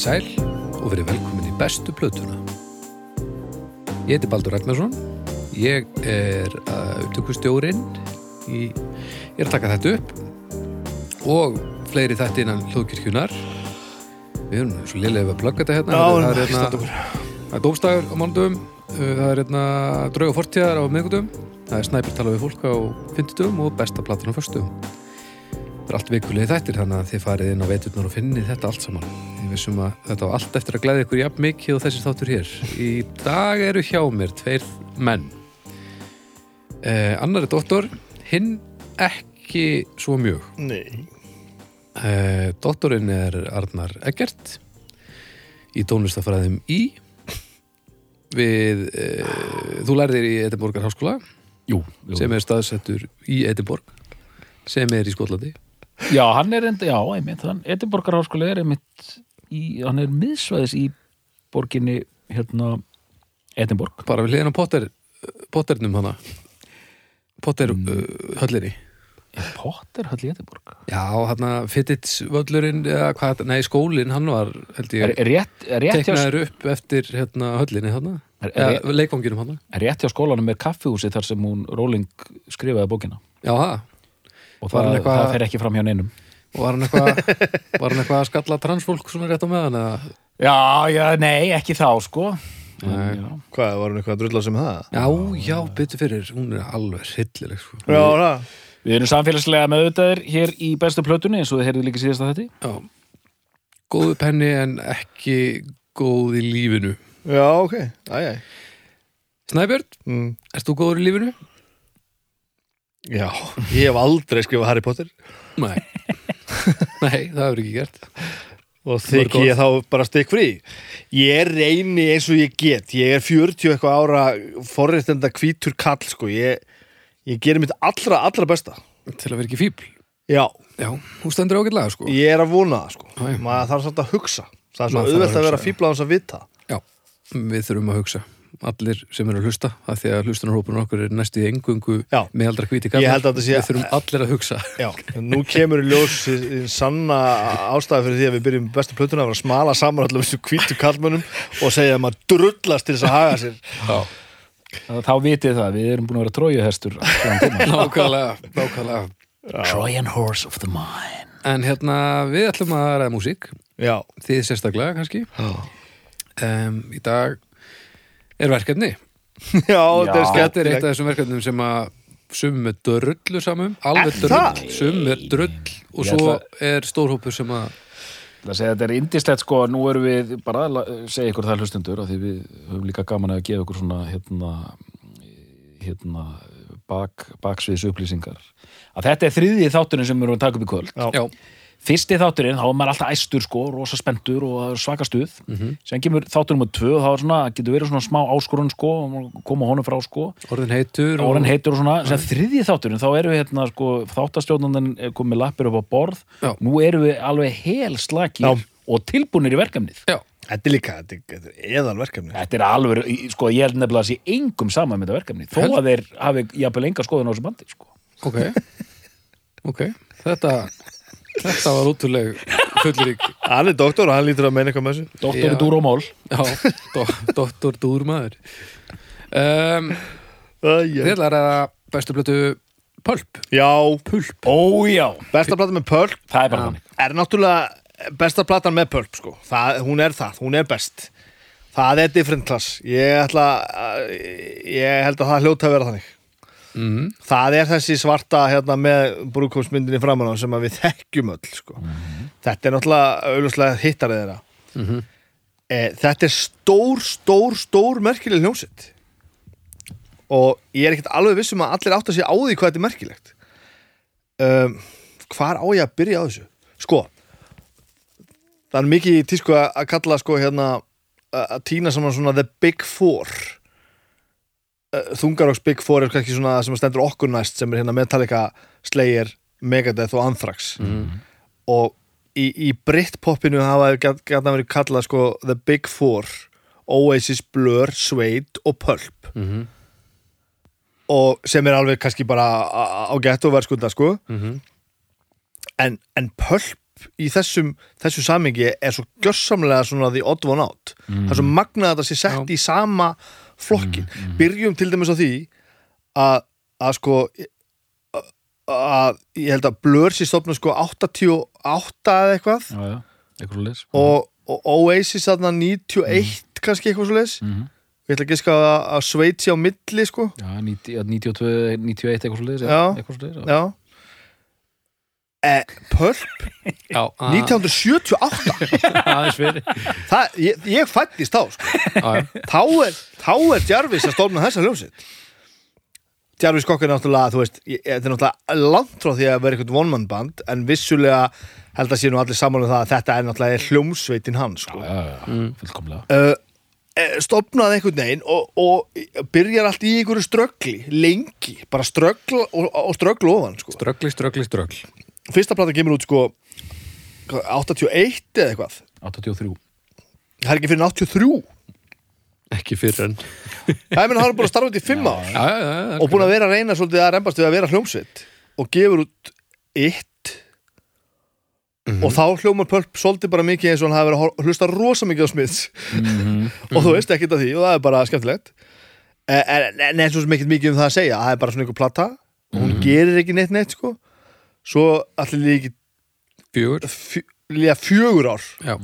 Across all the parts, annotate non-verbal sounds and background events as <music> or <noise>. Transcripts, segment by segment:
Komið sæl og verið velkomin í bestu plötuna. Ég heiti Baldur Ragnarsson. Ég er upptökustjórinn. Í, ég er að taka þetta upp og fleiri þetta innan hljóðkirkjunar. Við erum svo liðlega að plugga þetta hérna. Já, það, er, ekki hérna er dómstæður á mánudum. Það er hérna draug og fortíðar á miðgutum. Það er snæpir tala við fólk á fynditum og besta platan á föstum. Það er allt vikulegi þættir þannig að þið farið inn á veiturnar og finnið þetta allt saman. Ég vissum að þetta var allt eftir að glæði ykkur jafn mikið og þessi þáttur hér. Í dag eru hjá mér tveir menn. Eh, annar er doktor, hinn ekki svo mjög. Nei. Eh, doktorinn er Arnar Eggert í tónlistafræðum í við, eh, þú lærðir í Edinborgar háskóla Jú, jú. sem er staðsettur í Edinborg sem er í Skotlandi Já, hann er enda, já, einmitt hann, Edinborgar háskóli er einmitt í, hann er miðsvæðis í borginni hérna Edinborg. Bara við hliðin á Potter Potternum hana. Potter Mm. uh, höllinni. Er Potter höll í Edinborg? já, hann Fittits völlurinn eða hvað, nei skólinn, hann var ég, er rétt, rétt teknaður upp eftir hérna höllinni hana, er, er, eða leikonginum hana. er rétt hjá skólanum er kaffihúsi þar sem hún Róling skrifaði bókina. Já, það, og Var hann það, eitthvað- það fer ekki fram hjá neinum og var hann eitthvað <laughs> var hann eitthvað að skalla transfólk svona rétt á meðan eða Já, já, nei, ekki þá, sko Nei. Já, Hvað, var hann eitthvað að drulla sem það? já, já, byttu fyrir, hún er alveg hryllileg sko. Já, það. Við erum samfélagslega meðutaðir hér í bestu plötunni eins og þið heyrðu líka síðast að þetta já, góðu penni en ekki góð í lífinu Já, ok. Æj, æj. Snæbjörn, Mm. erst þú góður í lífinu? Já, ég hef aldrei skrifað Harry Potter Nei <laughs> Nei, það hefur ekki gert og þykki ég þá bara stikk frí. Ég reyni eins og ég get. Ég er 40 eitthvað ára forréttenda hvítur kall, sko. Ég, ég gerir mitt allra, allra besta. Til að vera ekki fíbl Já, Já, hún stendur ágætlega sko ég er að vona það, sko. Já. Maður þarf svolítið að hugsa. Það er svo þarf að auðvelt að vera fíbla á þess að vita. Já, við þurfum að hugsa Allir sem eru að hlusta af Því að hlustunarhópurinn okkur er næstu í engungu Já. Meðaldra hvíti Ég held að þetta sé- Við þurfum allir að hugsa. Já, nú kemur í ljós í, í sanna ástæði fyrir því að við byrjum bestu plötuna að vera að smala saman allir þessu hvítu kallmönnum og segja að maður drullast til þess að haga sér. Já, Þá vitið það, við erum búin að vera trójuhestur <laughs> nákvæmlega, nákvæmlega. Trojan horse of the mind En hérna, við ætlum að ræða músík. Já, Þið sérstaklega kannski. Um, Í dag er verkefni. Já, þetta er Þetta er eitt af þessum verkefnum sem að sumum er drullu samum alveg drull, sumum er drull og Ég svo ætla- er stórhópur sem að Það segja þetta er indislegt sko, nú erum við bara að segja ykkur það hlustundur af því við höfum líka gaman að gefa ykkur svona hérna, hérna bak, baksviðs upplýsingar að þetta er þriðji þátturinn sem við erum að taka upp í kvöld. Já. já, fyrsti þátturinn, þá er maður alltaf æstur sko, rosa spendur og er svaka stuð. Mhm. sem kemur þátturinn með tvö, þá er svona getur verið svona smá áskorun sko koma honum frá sko, orðin heitur orðin heitur og svona. Sem þriðji þátturinn, þá erum við hérna sko, þáttastjóðnandinn er komið lappir upp á borð. Já. nú erum við alveg hel slakir Já. og tilbúnir í verkefnið. Já, Þetta er líka, þetta er, er eðal verkefni Þetta er alveg, sko, ég held nefnilega að sé engum saman með þetta verkefni, þó Held- að þeir hafi jafnvel enga skoðun á þessu bandi, sko. ok. <laughs> Ok, þetta þetta var útrúleg fullurík Hann er doktor og hann lítur að meina eitthvað með þessu. Doktor í dúr og mól. já, do, doktor Dúrmaður. Um, Æ, við ætla að bestu blötu Pulp. Já, Pulp. Ó, já. besta platan með Pulp? Það er bara þannig. er náttúrulega besta platan með Pulp sko. það, hún er það, hún er best. Það er different class. Ég, ætla, að- ég held að það hljóta að vera þannig mm, það er þessi svarta hérna, með brúkómsmyndinni framan á sem við þekkjum öll sko. þetta er náttúrulega auðvitað hittarið þeirra. Mhm. e, þetta er stór, stór, stór merkileg hljómsitt og ég er ekkert alveg viss um að allir átt að sé á því hvað þetta er merkilegt. Um, hvar á ég að byrja á þessu? Sko það er mikið tísku að kalla sko hérna að týna saman svona the big four Þungaroks Big Four er kannski svona það sem stendur okkur næst sem er hérna Metallica, Slayer, Megadeth og Anthrax. Og í, í Britpopinu hafa gætna verið kallað sko The Big Four Oasis, Blur, Suede og Pulp. Mhm. og sem er alveg kannski bara á- á gett og verðskunda sko. Mhm. en, en Pulp í þessum, þessu samingi er svo gjörsamlega svona the odd one out. Það er svo magnað að þetta sé sett í sama flokkin byrjum til dæmis á því að, að sko að ég held að Blur sé stofna sko 88 eða eitthvað. Já, já, leys og, og Oasis þarna 91 kannski eitthvað svo leis Mhm. ég ætla að giska að, að Sveit sé á milli sko. Já, 90, 92, 91 eitthvað svo leys Já. eitthvað svo leys já eh, að- <laughs> 1978 aðeins fyrir það, ég, ég fættist þá sko. Þá er, þá er Jarvis að stofna þessa hljómsitt Jarvis Cocker er náttúrulega þú veist, ég- þetta er náttúrulega langt frá því að vera eitthvað one man band en vissulega held að sé nú allir saman um það að þetta er náttúrulega hljómsveitin hans sko. Fullkomlega. Uh, eh, stofnaði einhvern veginn og, og byrjar allt í einhverju ströggli lengi, bara ströggl og, og ströggl ofan sko. Ströggli, ströggli, ströggl fyrsta plata kemur út sko hvað, 81 eða eitthvað? 83 það er ekki fyrir 83 Ekki fyrir en það er minn að hann búin að starfa út í 5 ár. Já, já, já, og búin að vera að reyna svolítið að reymbast við að vera hljómsveit. Og gefur út eitt. Og þá hljómar Pulp svolítið bara mikið eins og hann hafi verið að hlusta rosa mikið á Smiths. Og þú veist ekkert af því og það er bara skemmtilegt. En, en, en eins og sem ekkert mikið um það að segja. Það er bara svona einhver plata. Og hún gerir ekki neitt neitt sko svo allir líki Fjögur. Fjö, líka fjögur ár. Já,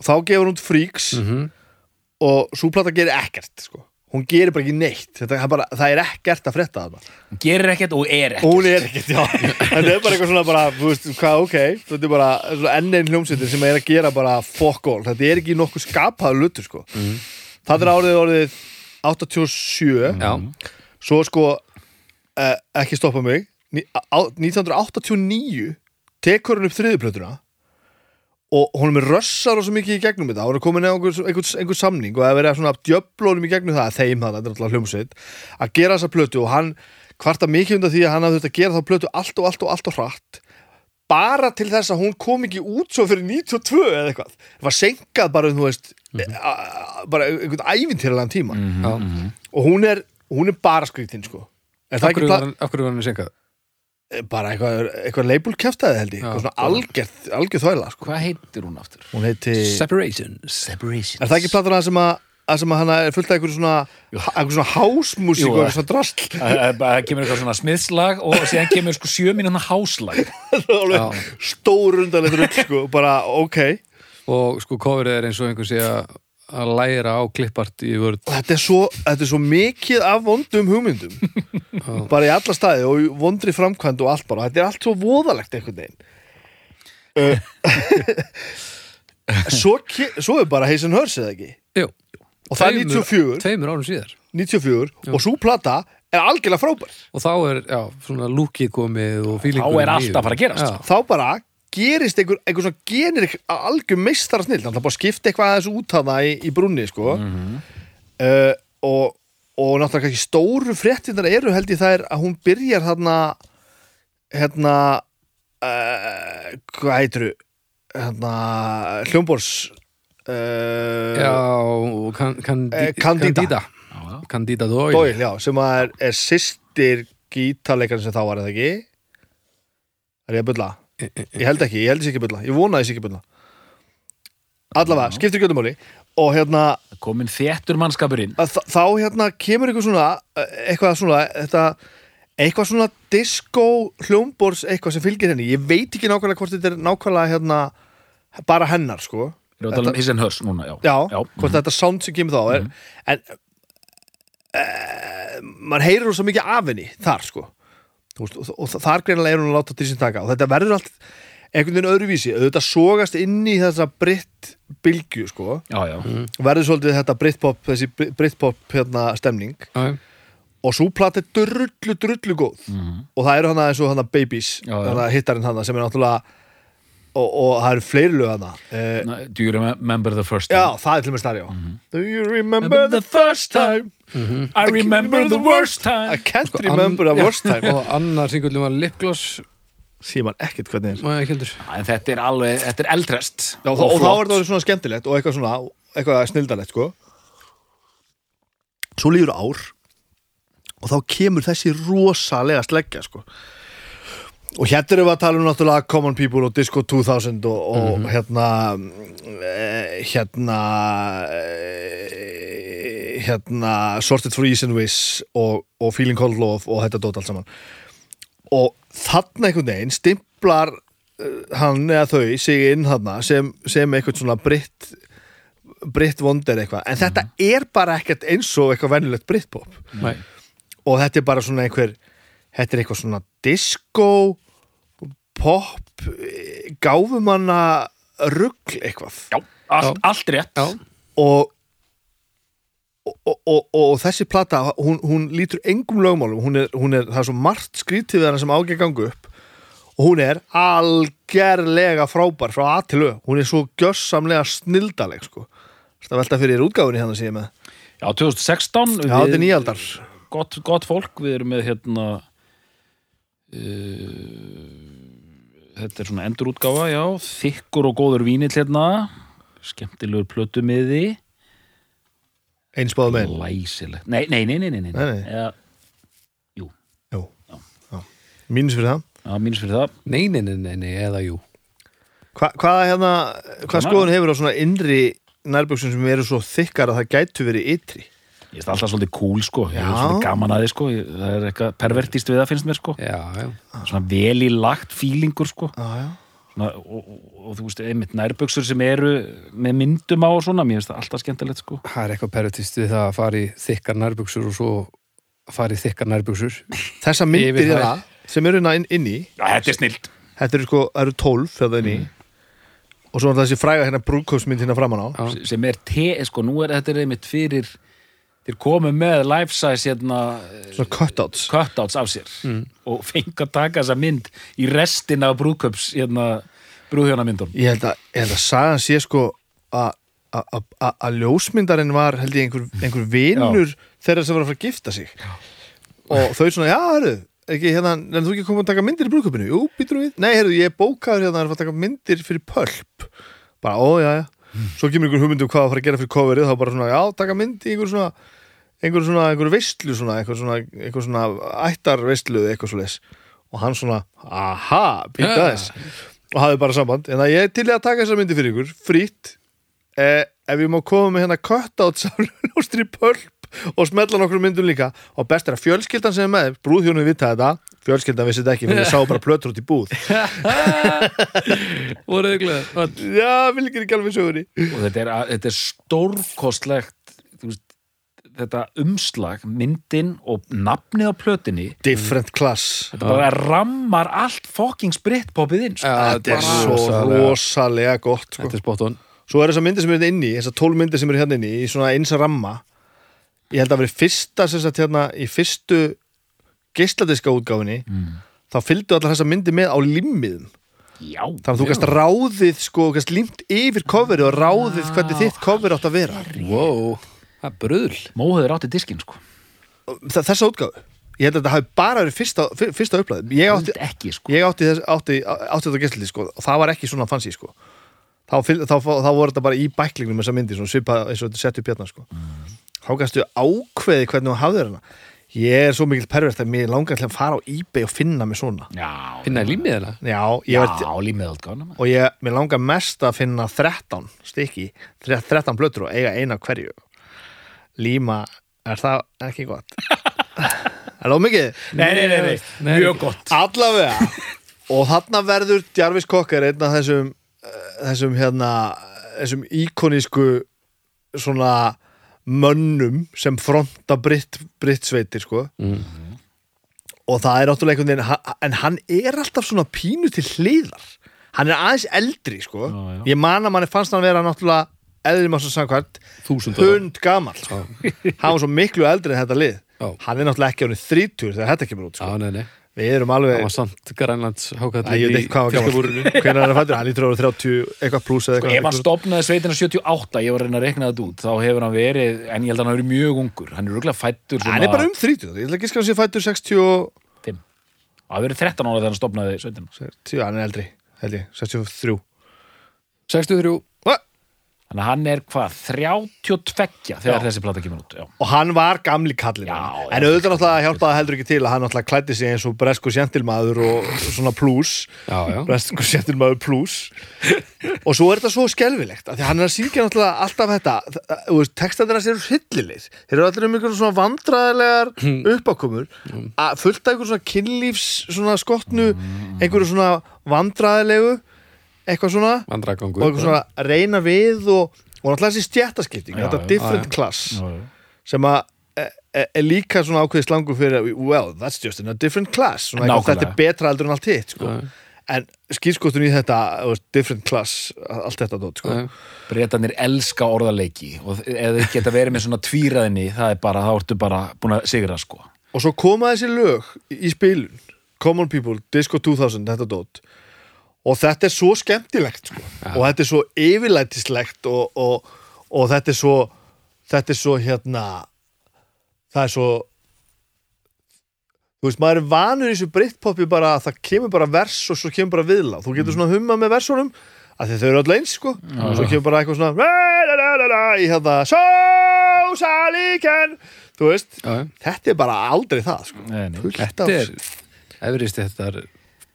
þá gefur hún Freaks Mhm. og svo plata gerir ekkert sko. Hún gerir bara ekki neitt. Þetta, er bara, það er ekkert að frétta þarna. Hún gerir ekkert og er og ekkert. Hún er ekkert, já. Þetta er bara eitthvað svona bara, veist, hvað, ok. Þetta er bara svona enn einn hljómsveitir sem er að gera bara fuck all, þetta er ekki nokkuð skapaður lutur, sko. Það er árið orðið 87 já, svo sko uh, ekki stoppa mig 1989 tekur hann upp þriðuplötuna og hún er með rössar og svo mikið í gegnum þetta. Hún er komin eða einhver, einhver, einhver samning og það er verið að svona djöflónum í gegnum það þeim það, þetta er alltaf hljómsveit að gera þessa plötu og hann kvarta mikið undan því að hann hafði þurft að gera þá plötu allt og allt og allt og hratt bara til þess að hún kom ekki út svo fyrir 92 eða eitthvað. Það var senkað bara um, þú veist a, a, bara einhvern ævintýralega tíma. Já. og hún er, hún er bara skriktinn sko. Er hann- af hverju var hann senkað? Bara eitthvað, eitthvað label kæftæði held ég Já, eitthvað svona algjörð, þvæla sko. Hvað heitir hún aftur? hún heiti, Separations. Separation er það ekki platan að sem að að sem að hann er fullt af einhver svona einhver svona hásmusík og eitthvað svona drastl Það kemur eitthvað svona smiðslag og síðan kemur sko sjö mínúna háslag. <laughs> Alveg stór undanleitt rull sko, bara ok. Og sko coverið er eins og einhver sé að að læra á klippart í vörð þetta er svo, þetta er svo mikið af vondum hugmyndum. <laughs> Bara í alla staði og vondri framkvæmd og allt bara, þetta er allt svo voðalegt einhvern veginn. Uh, <laughs> svo, svo er bara Hazen Hurs eða ekki? Jú, og það er Tveimur- 94, tveimur árum síðar. 94 og svo plata er algjörlega frábær. Og þá er, já, svona lúkið komið og fílingur Þá er allt að fara að gerast. Já, þá bara gerist einhver, einhver svona genir algjör meistara snill, það er bara að skipta eitthvað aðeins út af það í, í brunni sko. Uh, og, og náttúrulega kannski stóru fréttinnar eru held ég það er að hún byrjar þarna hérna uh, hvað heitir hérna hljómbors uh, já kan, kan, Eh, Candida. Candida. Doyle. Doyle, já, sem er, er sýstir gítarleikarinn sem þá var eða ekki. Er ég að bulla? Ég held ekki, ég held þessi ekki bulla. Ég vona þessi ekki bulla. Allavega, skiptir ekki öllum máli og hérna, Komin þéttur mannskapurinn að þ- þá hérna kemur eitthvað svona eh, eitthvað svona, þetta eitthvað svona disco hljómbors eitthvað sem fylgir henni, ég veit ekki nákvæmlega hvort þetta er nákvæmlega hérna bara hennar, sko. Um and Hers núna, já. Já, já. hvort þetta sound sem kemur þá er, en uh, mann heyrir hún svo mikið af henni þar sko. Þú veist, og, og þar greinilega er hún að láta til sín taka. Og þetta verður allt einhvern veginn öðruvísi. Auðvitað sogast inn í þessa britt bylgju sko. Já, já, og verður svolítið þetta brittpop þessi brittpop hérna stemning. Já, og svo plati er drullu drullu góð. Og það eru hana eins og Babies Já, já. hana hittarinn hana sem er náttúrulega og, og það eru fleiri lög hana uh, Na, Do you remember the first Já, time? það er til og með starri, já Do you remember the first time? I remember the worst time. I can't remember the worst <laughs> time. Og annar singullum var Lipgloss. Sér man ekkert hvernig er. En þetta er alveg, þetta er eldrest. Já, og, og þá er það orðið svona skemmtilegt og eitthvað svona, eitthvað snildalegt sko. Svo líður ár og þá kemur þessi rosalega sleggja sko og hérna erum við að tala um náttúrulega Common People og Disco 2000 og, og hérna eh, hérna eh, hérna Sorted for Ease and Wish og, og Feeling Cold Love og þetta dót allt saman. Og þarna einhvern veginn stimplar eh, hann eða þau sig inn þarna sem, sem eitthvað svona britt britt vonder eitthvað. En þetta er bara ekkert eins og eitthvað venjulegt brittpop Nei. og þetta er bara svona einhver þetta er eitthvað svona disco pop gáfumanna rugl eitthvað. Já, allt, allt rétt. Já. og og, og, og, og þessi plata hún, hún lítur engum lögmálum. Hún er, hún er, það er svo margt skrítið við hana sem ágæð gangu upp. Og hún er algerlega frábær frá A til Ö, hún er svo gjössamlega snildaleg sko. Það velta fyrir útgáfunni hérna sem ég er með? Já, 2016 já, þetta er nýjaldar gott, gott fólk, við erum með hérna uh, þetta er svona endurútgáfa, já. Þykkur og góður vínill hérna. Skemmtilegur plötumiði. Einsbáðu með læsileg, nei, nei, nei, nei, nei, nei. Nei, nei. Eða, Jú, já. mínus fyrir það. Já, mínus fyrir það. Nei, nei, nei, nei, nei, eða jú. Hva, hvaða hérna, hvað skoðun hefur á svona innri nærbuxum sem eru svo þykkar að það gætu verið ytri ég finnst alltaf svolítið cool sko. Ég er Já. svolítið gaman að þið sko. Ég, það er eitthvað pervertist við það finnst mér sko. Já, já, svona vel í lagt fílingur sko. Já, já. Svona, og, og, og þú veist, einmitt nærböksur sem eru með myndum á og svona, mér finnst það alltaf skemmtilegt sko. Það er eitthvað perutist við það að fara í þykkar nærbuxur og svo fara í þykkar nærbuxur. <laughs> Þessa myndir þær. hérna sem eru inn, inn í Já, þetta er snilt. Þetta eru sko, það eru tólf þegar það inn í. Og svo er þessi fræga hérna brúðkaupsmynd hérna framan á. Sem er te, sko, nú er þetta er einmitt fyrir þeir komu með life size hérna, cutouts. cutouts af sér. Og fengi að taka þessa mynd í restina af brúðköps hérna, brúðhjónamyndum Ég held að, ég held að sagan sé sko að ljósmyndarinn var held ég einhver, einhver vinur þeirra sem var að fara að gifta sig. Og þau svona, já, hörru ekki hérna, en þú ekki koma að taka myndir í brúðköpinu jú, býtur við, nei, herru, ég bókaður hérna að fara að taka myndir fyrir pölp bara, ó, já, já, svo kemur einhver hugmyndu hvað að fara að gera fyrir coverið, þá bara svona, já, taka mynd í einhver svona einhver svona, einhver veistlu svona, einhver svona, einhver svona ættar veistlu eitthvað svo leis og hann svona, aha, býta Ja. þess og hafði bara samband, en það ég er til í að taka þessa myndi fyrir ykkur, frýtt eh, ef ég má koma með hérna cutouts af ljóstri pölp og smetla nokkur myndum líka. Og best er að fjölskyldan sem er með, brúðhjónu vita þetta. Fjölskyldan vissi þetta ekki, fyrir ég sá bara plötur út í búð. <laughs> Voruð þið gleð já, vil ekki ekki alveg sögunni. Og þetta er, þetta er stórkostlegt þetta umslag myndin og nafnið á plötinni different class. þetta bara rammar allt fucking spritpoppið inn sko. þetta er svo rosalega- gott sko. Þetta er spot on. Svo er þessar myndir sem eru hérna inni, þessar tól myndir sem eru hérna inni í svona eins ramma. Ég held að vera fyrsta sem sagt hérna í fyrstu geisladiska útgáfinni þá fylgdu allar þessar myndir með á limmiðum. Já, þannig að þú gæst ráðið sko, gæst limt yfir coverið og ráðið hvernig þitt cover átt að vera. Wow, það er bröðl móðuður átti diskinn sko. Þa- þessa útgáfu, ég held að þetta hafi bara verið fyrsta, fyr- fyrsta upplæð ég átti, ekki sko. ég átti, þess, átti, átti þetta geisladisk sko, og það var ekki svona fancy sko. Þá, þá, þá, þá voru þetta bara í bæklingnum þessar myndir, svona svipað eins og þetta sett upp hérna sko. Þá gæstu ákveði hvernig þú hafðir hana. Ég er svo mikill pervert að mér langar til að fara á eBay og finna mig svona. Já, Finna í límið þeirra já, ég já, var, límið átgána og ég, mér langar mest að finna 13 stykki, 13 blötur og eiga eina hverju líma, er það ekki gott? er það mikið? nei, nei, nei, nei, Nei. mjög gott allavega og þarna verður Jarvis Cocker einn af þessum eh, þessum hérna þessum íkonísku svona mönnum sem fronta britt, britt sveitir sko Mm. og það er náttúrulega einhvern veginn en hann er alltaf svona pínu til hliðar hann er aðeins eldri sko Já, já. ég man að manni fannst hann vera náttúrulega svo samkvæmt hund gamall sko. hann var svo miklu eldri en þetta lið. Já. hann er náttúrulega ekki ánið 30 þegar þetta kemur út sko. Já, nei, nei. Við erum alveg Það var samt Grænlands ég veit ekki hvað hann var gammal <laughs> Hvernig er hann fættur? Hann vera 30 eitthvað pluss eða Sko, ef hann eitthvað. stopnaði sveitina 78 ég var að reyna að rekna þetta út þá hefur hann verið, en ég held að hann hafi verið mjög ungur. Hann er rúglega fættur svona Hann er bara um 30 Ég ætla ekki að skilja sér fættur 60 og 5 það verið 13 ára þegar hann stopnaði sveitina. 10, hann er eldri held ég, 63 63 Hva? Þannig að hann er hvað, 32 þegar Já. þessi plata kemur út. Já. og hann var gamli kallinn Já, en auðvitað náttúrulega hjálpaði heldur ekki til að hann náttúrulega klæddi sig eins og bresku sjentilmaður og svona plus Já, já. bresku sjentilmaður plus og svo er þetta svo skelfilegt af því að hann er að syngja náttúrulega alltaf þetta hans eru hryllilegir þeir eru allir um einhverjum svona vandræðilegar uppákomur að fullt af einhverjum svona kynlífs svona skotnu einhverju svona vandræðilegu eitthvað svona Vandragangur. og eitthvað svona að reyna við og, og náttúrulega þessi stjættaskipting þetta já, different já, já. class Já, já. sem að er, er, er líka svona ákveði slangu fyrir well, that's just in a different class svona eitthvað, þetta er betra heldur en allt hitt sko. En skýrskotun í þetta different class, allt þetta dót, sko. Já, Bretarnir elska orðaleiki og ef þeir geta verið með svona tvíraðinni það er bara, þá ertu bara búin að sigra sko. og svo koma þessi lög í, í spilun Common People, Disco 2000 þetta dót og þetta er svo skemmtilegt sko. og þetta er svo yfirlætislegt og, og, og þetta er svo þetta er svo hérna það er svo þú veist, maður er vanur í þessu brittpopi bara að það kemur bara vers og svo kemur bara viðlá þú getur svona humma með versunum að þau eru öll eins sko. Og svo kemur bara eitthvað svona í hérna so salíken þú veist, já. þetta er bara aldrei það sko. Nei, nei. Þetta er efrist þetta er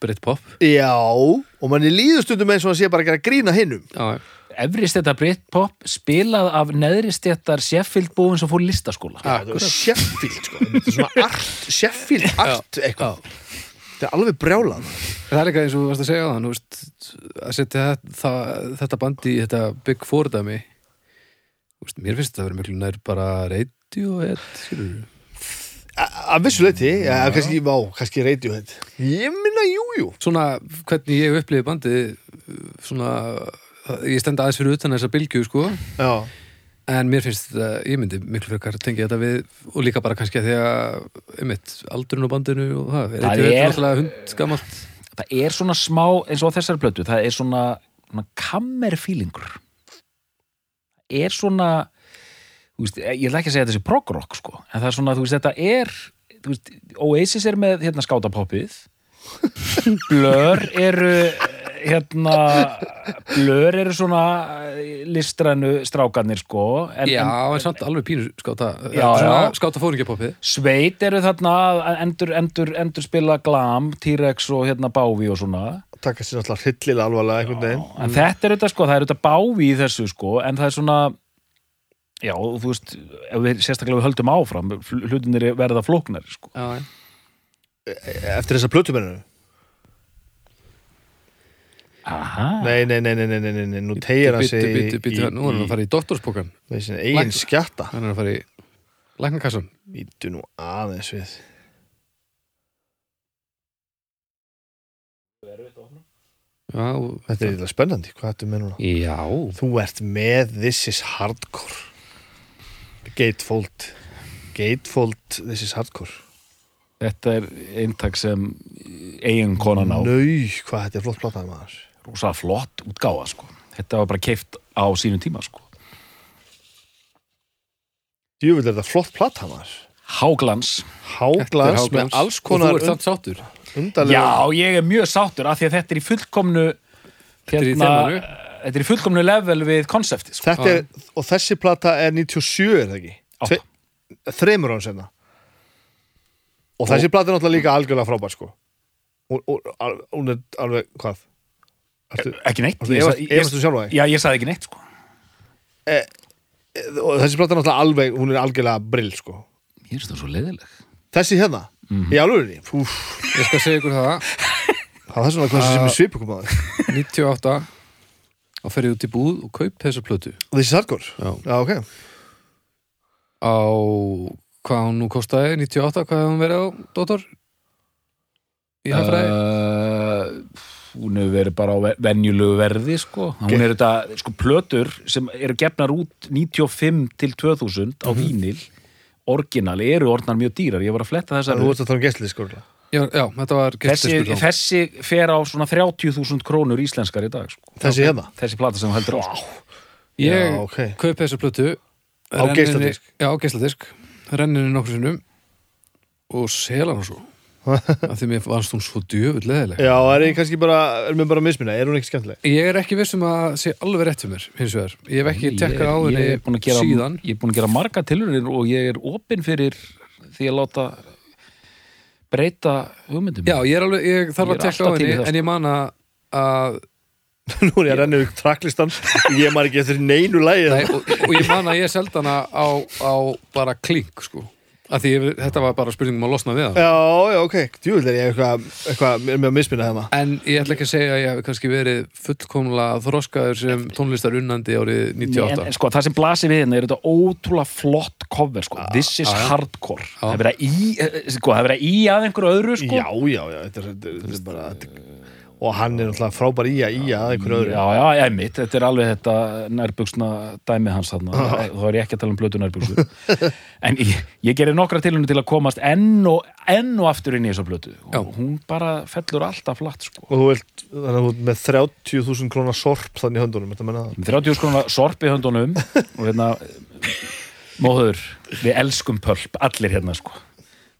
Britpop. já, og manni líður stundum eins og að sé bara að gera grína hinnum þetta Britpop spilað af neðri stéttar Sheffield búin sem fór listaskóla. Já, þetta er Sheffield sko. Þetta er svona <laughs> art, Sheffield art eitthvað. Þetta er alveg brjálað. Það er líka eins og þú varst að segja á þann, veist, að setja þetta, þetta bandi í þetta Big Four dæmi. Þú mér finnst þetta að vera miklu nær bara Radiohead, skilur við. Að vissu leiti, já, kannski, kannski Radiohead. Ég minna, jú, jú. Svona, hvernig ég upplifði bandið, svona, ég stend aðeins fyrir utan þessa bylgju, sko. Já, En mér finnst þetta, ég myndi miklu frekar tengja þetta við, og líka bara kannski að því að, einmitt, aldurinn á bandinu og það, Það er- er náttúrulega hund gamalt. það er svona smá, eins og á þessari plötu það er svona, svona kammerfílingur er svona veist, ég ætla ekki að segja þetta sé prog-rock sko, en það er svona, þú veist, þetta er þú veist, Oasis er með hérna skátapoppið Blur eru hérna Blur eru svona eh, listrænu strákarnir sko en, Já, en en samt alveg pínu skáta, Já, svona já. skáta fóringjapoppið. Sveit eru þarna að endur, endur, endur spila glam, T-Rex og hérna Bávi og svona taka sér náttúrulega hryllilega alvarlega einhvern veginn en þetta er þetta sko, það er þetta bávi í þessu sko, en það er svona Já, og þú veist, við, sérstaklega við höldum áfram hlutinir verða flóknar sko. Já, e, e, Eftir þessa plötumenninu Aha. Nei, nei, nei, nei, nei, nei, nei. nú tegir hann sig Bitu, bitu, bitu, nú er hann að fara í doktorsbókan Egin skjatta. Hann er að fara í læknarkassan Ítu nú aðeins við. Já, Þetta er eitthvað spennandi, hvað ættu með núna? Já. Þú ert með This is Hardcore. Gatefold. Gatefold This is Hardcore. Þetta er eintak sem eigin konan á. Nau, hvað þetta er flott plataði maður. Rosa flott útgáfa sko. þetta var bara keift á sínum tíma sko. Er þetta flott plataði maður? Háglans. Háglans Þetta er með alls konar Og þú ert samt sáttur? undarlega Já, ég er mjög sáttur af því að þetta er í fullkomnu er í hérna, þemanu. Þetta er í fullkomnu level við konsepti sko. Þetta er, og þessi plata er 97 er það ekki? Tve- Þremur án senna Og þessi plata er náttúrulega líka algjörlega frábær sko. Og, hún er alveg, hvað? Ertu, ekki neitt. Ég ég- þig? Já, ég sagði ekki neitt sko. Og þessi plata er náttúrulega alveg, hún er algjörlega brill sko. Ég er það svo leiðileg. Þessi hérna, í alvörinni Úf, Ég skal segja ykkur það. Það er svona hvað sem er svipukum að 98 og ferði út í búð og kaup þessa plötu Þessi Hardcore? Já. Já, ok á hvað hún nú kostaði 98, hvað hefði hún verið á Dóttor? Í hafraði? uh, Hún hefur verið bara á ve- venjulegu verði sko. Hún er þetta, sko, plötur sem eru gefnar út 95 til 2000 á vínil orginali eru orðnar mjög dýrar ég var að fletta þessar Þú ert að tala um gæstlið sko já, já, þetta var þessi, þessi fer á svona 30.000 krónur íslenskar í dag sko. Þessi hérna? þessi plata sem heldur á sko. Ég Já, ok. kaup þessa plötu Á geisladisk? Já, á geisladisk Renninni nokkur sinnum og sela hann svo <laughs> af því mér fannst hún svo djöfull leðileg Já, er ég kannski bara, er mér bara að misminna, er hún ekki skemmtileg? Ég er ekki viss um að sé alveg rétt fyrir mér hins vegar, ég hef ekki tekkað á henni ég er búinn að gera- síðan Ég er búin að gera marga tilhörnir og ég er opinn fyrir því að láta breyta hugmyndum? Já, ég er alveg, ég þarf Ég að er tekka á henni en ég man að <laughs> Nú er ég að renna upp tracklistan Ég maður ekki eftir neinu lægi Nei, og, og ég man að ég seldi hana á, á bara klink sko að því þetta var bara spurningum að losna við það Já, já, ok, djúvill er ég eitthvað eitthva, er með að misminna hérna en ég ætla ekki að segja að ég hef kannski verið fullkomlega þroskaður sem tónlistar unnandi árið en, 98 en sko, það sem blasir við hérna er þetta ótrúlega flott cover sko. This is já. hardcore. Það er verið að í, eh, sko, það er verið að í að einhverju öðru sko. Já, já, já, þetta er, þetta er, þetta er bara þetta, Og hann er náttúrulega frábær í að í að einhverju öðru. Já, já, ég mitt, þetta er alveg þetta nærbuksna dæmi hans þarna. Þá er ég ekki að tala um blötu nærbuksu <laughs> en ég, ég gerir nokkra tilhörnir til að komast enn og, enn og aftur inn í þessa blötu. Og Já. hún bara fellur alltaf flatt sko. Og þú vilt, þannig að þú ert með 30.000 krónar sorp þannig í höndunum, þetta menna það? Með 30 skrona sorp í höndunum og hérna móður, við elskum pölp allir hérna sko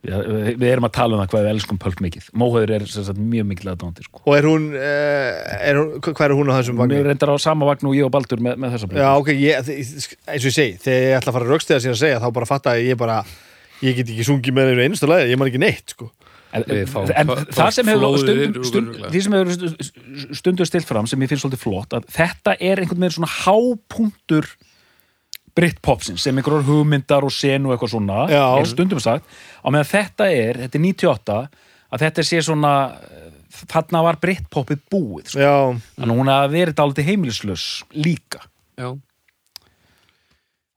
við, við erum að tala um það hvað við elskum pölp mikið móður er sem sagt, mjög mikil aðdóndi sko. Og er hún, eh, er hún, hvað er hún á þessum Mér vagni? reyndar á sama vagn og ég og Baldur með, með þessa blötu Já, ok, ég, þi- eins og ég segi þegar ég ætla að fara að raukstiða sín að segja þá bara fatta að ég bara, ég get ekki sungið með einu einustu lagi, ég man ekki neitt, sko En, fáum en pö- það sem hefur stundum, stund, því sem hefur stundur stilt fram sem ég finnst svolítið flott að þetta er einhvern veginn svona hápunktur Britpopsins sem einhverjum hugmyndar og senu og eitthvað svona Já. er stundum sagt á meðan þetta er, þetta er 98 að þetta sé svona þarna var Britpopið búið sko. Já, þannig að hún hafi verið dálítið heimilislaus líka Já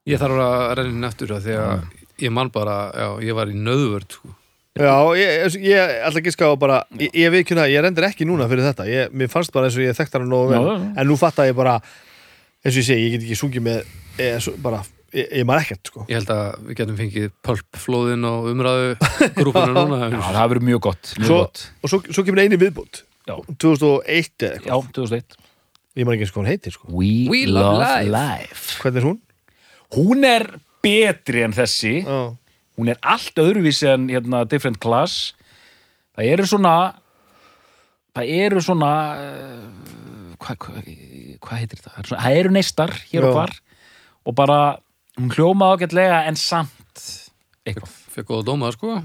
Ég þarf að renna inn eftir það því að ég man bara, já, ég var í nöðvörd sko. já, ég, ég ætla ekki að ská bara, ég, ég veit ekki það, ég rendir ekki núna fyrir þetta, ég, mér fannst bara eins og ég þekkt hana nógu vel, Já, já. en nú fatta ég bara eins og ég segi, ég get ekki sungið með ég, svo, bara, ég, ég man ekkert, sko. Ég held að við getum fengið pölpflóðin og umræðu grúpuna <laughs> núna. Já, það verið mjög gott, mjög Svo, gott. og svo, svo kemur eini viðbútt Já. 2001 eða Já, eitthvað, 2001 ég man ekki eins hvað hún heitir, sko. We, We love, love life. Hvernig er hún? Hún er betri en þessi. Já, hún er allt öðruvísi en hérna, different class. Það eru svona það eru svona uh, hvað hva, hva heitir þetta? Það? Eru, svona, það eru neistar hér og hvar og bara hún hljóma ágætlega en samt eitthvað. Fekk góða dóma, sko.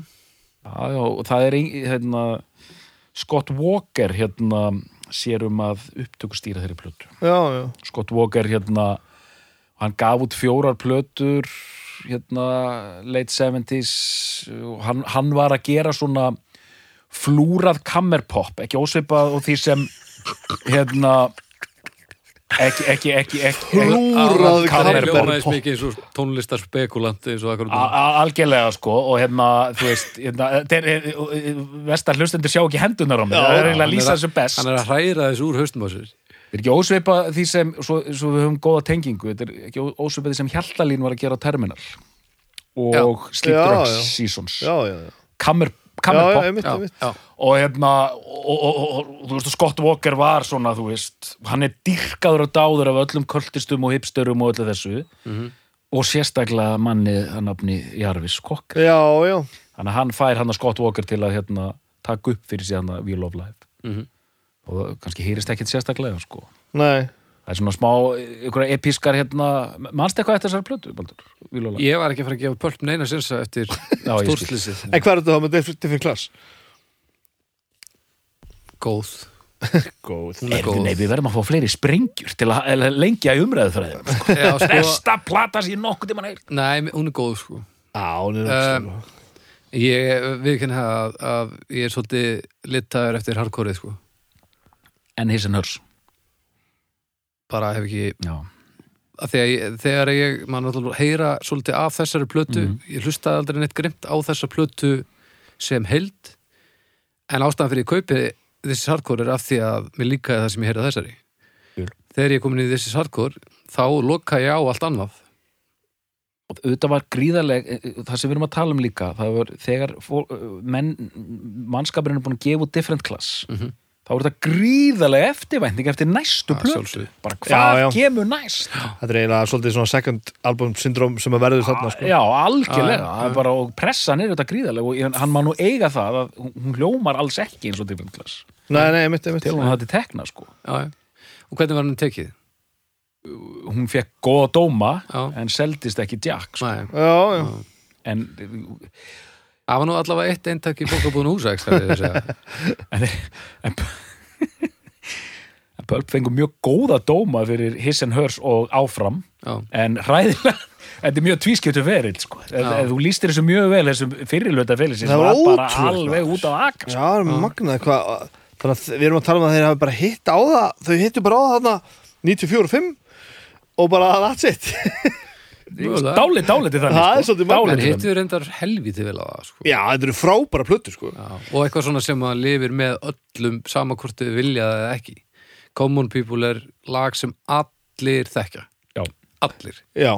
Já, já, og það er hérna, Scott Walker hérna sér um að upptökustýra þeirri plötu. Já, já. Scott Walker hérna hann gaf út fjórar plötur hérna late 70s og hann, hann var að gera svona flúrað kammerpop ekki ósvipað og því sem hérna ekki, ekki, ekki, ekki eins og tónlistar spekulant eins og akkur A- a- algjörlega sko og hérna þú veist hérna, þeir, vestar hlustendur sjá ekki hendunar á mig það er eiginlega að lýsa þessu best. Hann er að hræra þessu úr haustum á sér. Þetta er ekki ósvipað því sem, svo, svo við höfum góða tengingu, þetta er ekki ó- ósvipað því sem Hjaltalín var að gera á Terminal og. Sleep Drugs. Seasons. Kammer, Já, já, kammerpop einmitt, Já, einmitt. já, og hérna og, og, og, og, þú veist, og Scott Walker var svona, þú veist, hann er dyrkaður og dáður af öllum kultistum og hipstörum og öllu þessu. Og sérstaklega manni að nafni Jarvis Cocker. Já, já, þannig að hann fær hann að Scott Walker til að hérna, taka upp fyrir hann að We Love Life. Mhm. og það kannski hýrist ekkit sérstaklega sko. nei það er svona smá, einhverja episkar hérna, mannst eitthvað eftir þessari plötu Baldur? Life? Ég var ekki að fara að gefa pölp neina sinsa eftir <laughs> stórslýsið En hvað er þetta þá með different, different class? Góð <laughs> Góð er góð nei, við verðum að fá fleiri sprengjur til að lengja í umræðu þræðum sko. Já, sko, Besta plata sem ég nokkuð tímann heyrt Nei, hún er góð, sko Á, hún er Um, um, Ég viðkynna að, að ég er svolítið litaður eftir hardcore sko. En his and hers bara hef ekki ég, þegar ég, mann náttúrulega heyra svolítið af þessari plötu, Mhm. ég hlustaði aldrei neitt grimt á þessa plötu sem held en ástæðan fyrir ég kaupi þessi hardcore er af því að mér líkaði það sem ég heyrði af þessari Jú. þegar ég er komin í þessi hardcore þá loka ég á allt annað og auðvitað var gríðarleg eh, eh, það sem við erum að tala um líka það var þegar fó, menn, mannskapurinn er búin að gefa út different class Mhm. Þá er þetta gríðarlega eftirvænting eftir næstu plötu bara Já, hvað já. kemur næst Þetta er eiginlega svolítið svona second album syndrom sem að verður þarna sko. já, algjörlega, Já, já. er bara, og pressan er þetta gríðarlega og hann má nú eiga það að hún hljómar alls ekki eins og Different Class Nei, nei, mitt, mitt til hún þetta tekna sko Já, já. Og hvernig var hann tekið? hún fekk góða dóma Já. en seldist ekki Jack sko. Já, já en, það var nú allavega eitt eintak í bókabúinu húsæks <laughs> en, en en Pulp fengur mjög góða dóma fyrir His and Hers og áfram Já, en hræðilega þetta er mjög tvískjötu verill sko. Já. þú lístir þessu mjög vel þessum fyrirluta félagsins Það var bara alveg út af aka Já, það er magnað hvað við erum að tala um að þeir hafi bara hitt á það Þau hittu bara á það þarna 94-5 og bara that's it. <laughs> dálit, dálit er þannig er sko. En Dálítið hittu reyndar helviti vel á það sko. Já, þetta eru frábæra plötu sko. Já, og eitthvað svona sem að lifir með öllum sama hvort þið vilja það eða ekki. Common People er lag sem allir þekkja. Já. allir, Já,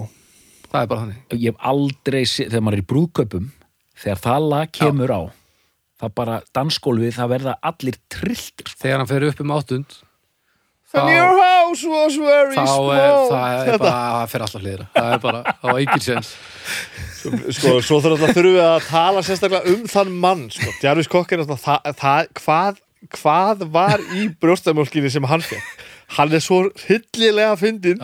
það er bara þannig. Ég hef aldrei, sé- þegar maður er í brúðköpum þegar það lag kemur á það bara dansgólfið, það verða allir trilltir sko. þegar hann fer upp um áttund And your house was very þá small. er það er bara, það fer alltaf hlýðra það er bara, þá ekki séns. Sko, svo þurfum við að þurfum við að tala sérstaklega um þann mann sko. Jarvis Cocker er svona, það, það, hvað, hvað var í brjóstamjólkinni sem hann fekk hann er svo hillilega fyndinn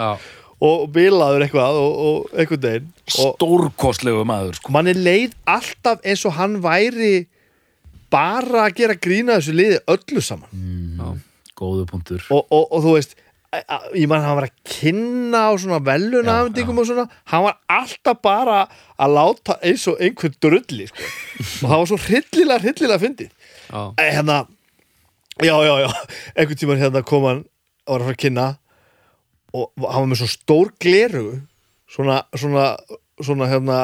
og bilaður eitthvað og, og einhvern veginn og stórkostlegu maður sko. manni leið alltaf eins og hann væri bara að gera grína þessu liði öllu saman. Já, góðu punktur. Og, og, og þú veist a- ég man hann var að kynna á svona velunafendingum og svona. Hann var alltaf bara að láta eins og einhvern drulli sko. <laughs> og það var svo hryllilega hryllilega fyndið. Eh, hérna já já já. Einhvern tímann hérna kom hann og var að fara að kynna og hann var með svo stór gleru svona svona svona hérna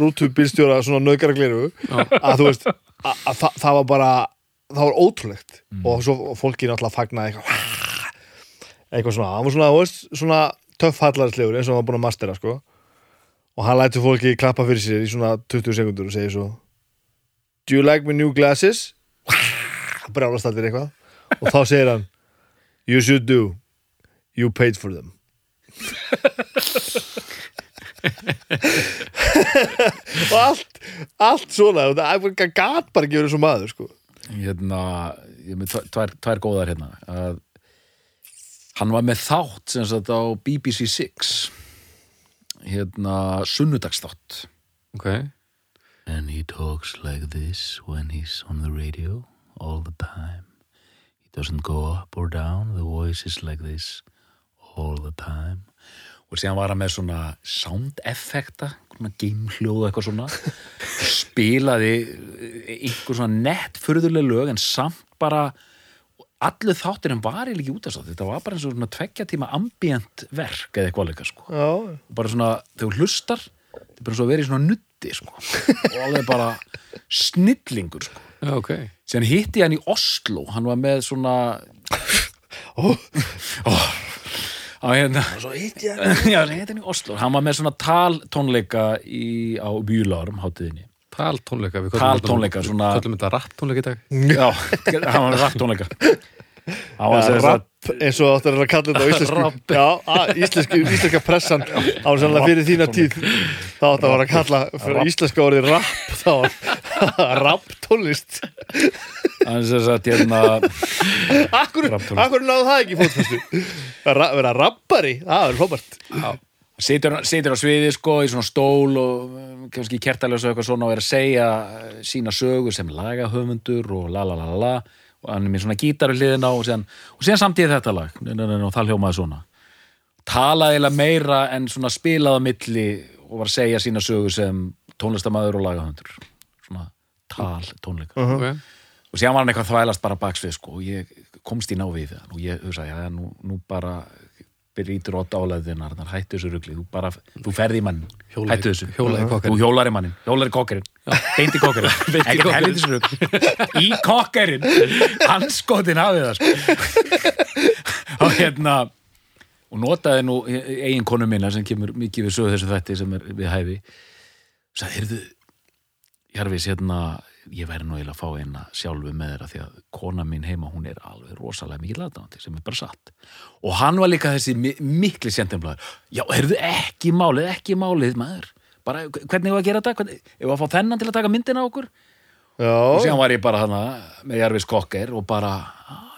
rútubílstjóra svona nöðgara gleru að þú veist að, að það var bara það var ótrúlegt. Og svo fólki náttúrulega fagnaði eitthvað eitthvað svona, hann var svona, veist, svona töffhallarslegur eins og hann var búin að mastera sko. Og hann lætur fólki klappa fyrir sér í svona 20 sekundur og segir svo Do you like my new glasses? brjálast allir eitthvað. Og þá segir hann You should do. You paid for them. <laughs> Og allt allt svona, það gat bara ekki verið svo maður sko. Hérna, ég með tvær, tvær góðar hérna. Að hann var með þátt sem sagt á BBC 6 hérna sunnudagsþátt. Ok. And he talks like this when he's on the radio all the time. He doesn't go up or down, the voice is like this all the time. Og síðan var hann með svona sound effekta, svona geimhljóð eitthvað svona. <laughs> Spilaði einhver svona nett furðuleg lög en samt bara allir þáttir en var eiginlega ekki út af svo. Þetta var bara eins og svona tveggja tíma ambient verk eða eitthvað leika sko já, bara svona, þegar þú hlustar þetta er bara svo að vera í svona nutti sko. og alveg bara snillingur sko. Já, ok síðan hitti ég hann í Oslo hann var með svona oh. <laughs> á hérna. Svo hitt ég já, <laughs> hann hitti hann í Oslo. Hann var með svona taltónleika í, á Bjúlarum hátíðinni. Taltónleika, við Taltónleika, við svona- Köllum þetta rapptónleika í dag. Já, <laughs> hann var rapptónleika <laughs> hann var eins og áttur að kalla þetta á íslensku. <laughs> Já, að, íslensku, íslenska pressan <laughs> á sannlega fyrir þína tíð. þá áttu að vera að kalla fyrir íslenska orðið rapp þá <laughs> rapp tónlist hann sem sagt hérna akkur, akkur náðu það ekki fótfæstu að ra- vera rappari, það er fókbart situr, situr á sviði sko í svona stól og um, kannski kertalega og eitthvað svona og er að segja eh, sína sögur sem lagahöfundur og la la la la la hann er með svona gítar við hliðina og síðan, og síðan samtíð þetta lag. Nei, nei, nei, og það hljómaði svona. Talaði eiginlega meira en svona spilaði á milli og var að segja sína sögur sem tónlistamæður og lagahöfundur. Svona tal tónleika. Ok, og síðan var hann eitthvað þvælast bara baksvið sko, og ég komst í návið og ég hugsaði, já, nú, nú bara byrjítur ótt álæðinar hættu þessu rugli, þú bara, þú ferði í mann. Hjólaði- hættu þessu, hjólaði kokkerinn. þú hjólar í mannin hjólar í kokkerinn, beint í kokkerinn. <laughs> Ekkert kokkerinn. helvitis rugl. Í kokkerinn. Hanskotin hafið það sko. <laughs> Og hérna og notaði nú eigin konu minna sem kemur mikið við sögu þessu þætti sem er við hæfi. Sagði, heyrðu Jarvis, hérna ég væri nú eiginlega að fá eina sjálfu með þeirra því að kona mín heima, hún er alveg rosalega mikið laðdáðandi sem er bara satt. Og hann var líka þessi mi mikli sentimlaður já, heyrðu ekki málið, ekki málið maður, bara hvernig ég var að gera þetta? Hvernig, ég var að fá þennan til að taka myndina á okkur? Og Já, síðan var ég bara hana með Jarvis Kokker og bara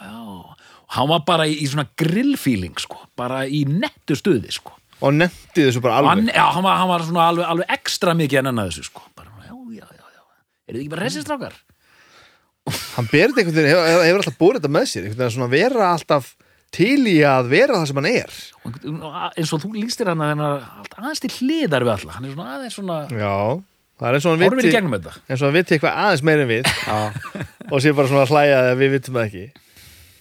já, og hann var bara í, í svona grillfíling sko, bara í nettu stuði sko. Og nefndi þessu bara Og alveg. Hann, já, hann, var, hann var svona alveg, alveg ekstra mikið en annað þessu sko bara, já, já, já, já, eru þið ekki bara resistrákar? Hann berði einhvern veginn, hefur, hefur alltaf búið þetta með sér einhvern veginn svona vera alltaf til í að vera það sem hann er. Eins og þú lístir hann að hann er aðeins til hliðar við alla. Hann er svona aðeins svona Já, það er eins og hann viti gegnum þetta. eins og hann viti eitthvað aðeins meira en við. <laughs> Og sé bara svona að hlæja að við vitum það ekki.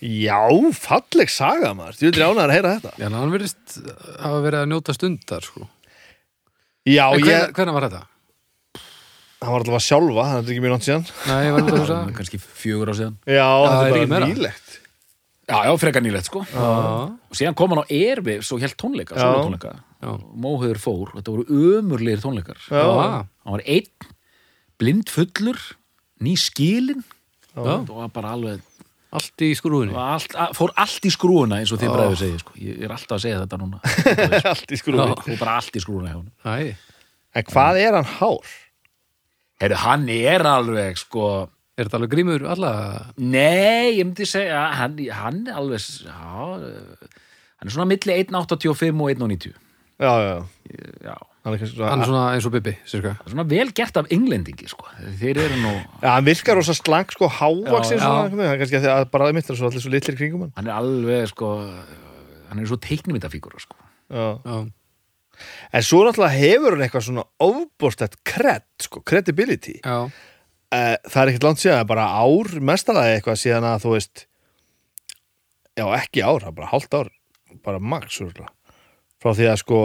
Já, falleg saga maður. Þú veitir ánæður að heyra þetta. Já, hann verðist hafa verið að njóta stundar sko. Já, En ég, hver, hvernig var þetta? Hann var alltaf að sjálfa Það er ekki mjög nátt síðan. Nei, ég var út að hugsa. Kannski fjögur á síðan. Já, það þetta er ekki bara meira. nýlegt. Já, já, frekar nýlegt sko. Já, og síðan kom hann á Airwaves og held tónleika, svona tónleika Móhauður fór, þetta voru ömurlegir tónleikar. Já, hann var einn, blind fullur ný skilin. Já. og var bara alveg allt í skrúðinni var allt, fór allt í skrúuna eins og þið bræður segið sko. ég er alltaf að segja þetta núna. <laughs> Allt í Já. og bara allt í skrúuna hjá hann Æ, En hvað er hann hár? Heru, hann er alveg sko er þetta alveg grímur alla? nei, ég myndi segja hann, hann er alveg já, hann er svona milli 1.85 og 1.90 Já, já, já, hann er kannski Hann er svona svona eins og Bibi, er svona vel gert af englendingi sko. þeir eru nú Já, hann virkar rosa slank sko já. svona. Hann er kannski að því að bara mitt er svo allir svo litlir kringum hann hann er alveg sko hann er svo teiknumyndafígur sko. Já Já, En svo náttúrulega hefur hann eitthvað svona ofbórstætt cred, sko, credibility já, Eh, Það er ekkert langt síðan, bara ár mestalega eitthvað síðan að þú veist Já, ekki ár, bara hálft ár bara max, úrlega frá því að sko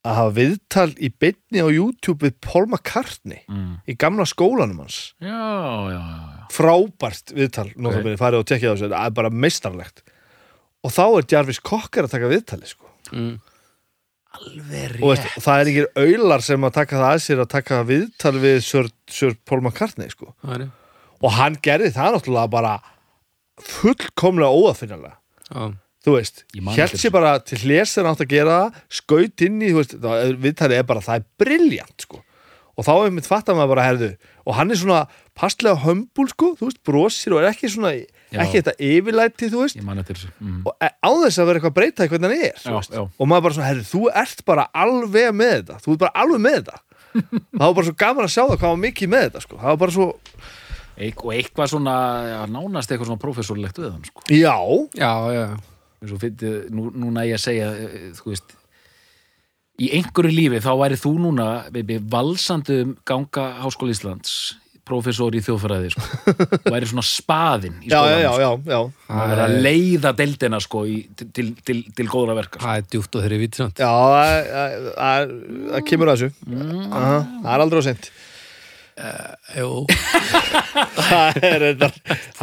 að hafa viðtal í beinni á YouTube við Paul McCartney mm. í gamla skólanum hans já, já, já, frábært viðtal, okay. farið og tekja á þessu, það er bara meistarlegt og þá er Jarvis Cocker að taka viðtali sko. mm. Alveg og veist, rétt það er ekki auðlar sem að taka það að sér að taka viðtal við Sir, Sir Paul McCartney sko. það er og hann gerði það náttúrulega bara fullkomlega óafinnalega Já, þú veist, eftir sér bara til hann átt að gera það, skaut inn í þú veist, það, viðtalið er bara, það er briljant sko. og þá er mitt fattar maður bara herðu, og hann er svona passlega hömbul sko, þú veist, brosir og er ekki svona Já. ekki þetta yfirlæti, þú veist? Mm. og e- á þess að vera eitthvað að breyta í hvernig hann er Já, og maður bara svona, herru, þú ert bara alveg með þetta, þú ert bara alveg með þetta. <laughs> Það var bara svo gaman að sjá það hvað var mikið með þetta sko. það var bara svo, Eik, og eitthvað svona, já, nánast eitthvað svona professorlegt við hann sko. já. Já, já, fyndi, nú, núna ég að segja eh, þú veist í einhverju lífi þá væri þú núna baby, valsandi um ganga Háskóla Íslands professor í þjóðfræði sko. <laughs> væri svona spaðin í já, já, skólanum já, sko. já, já. Það er að leiða deildina sko, í, til, til, til, til góðra verka sko. það er djúpt og þeirri vitsamt Já, það- það það- kemur að þessu Aha, Það er aldrei á sent Jú, <laughs> Það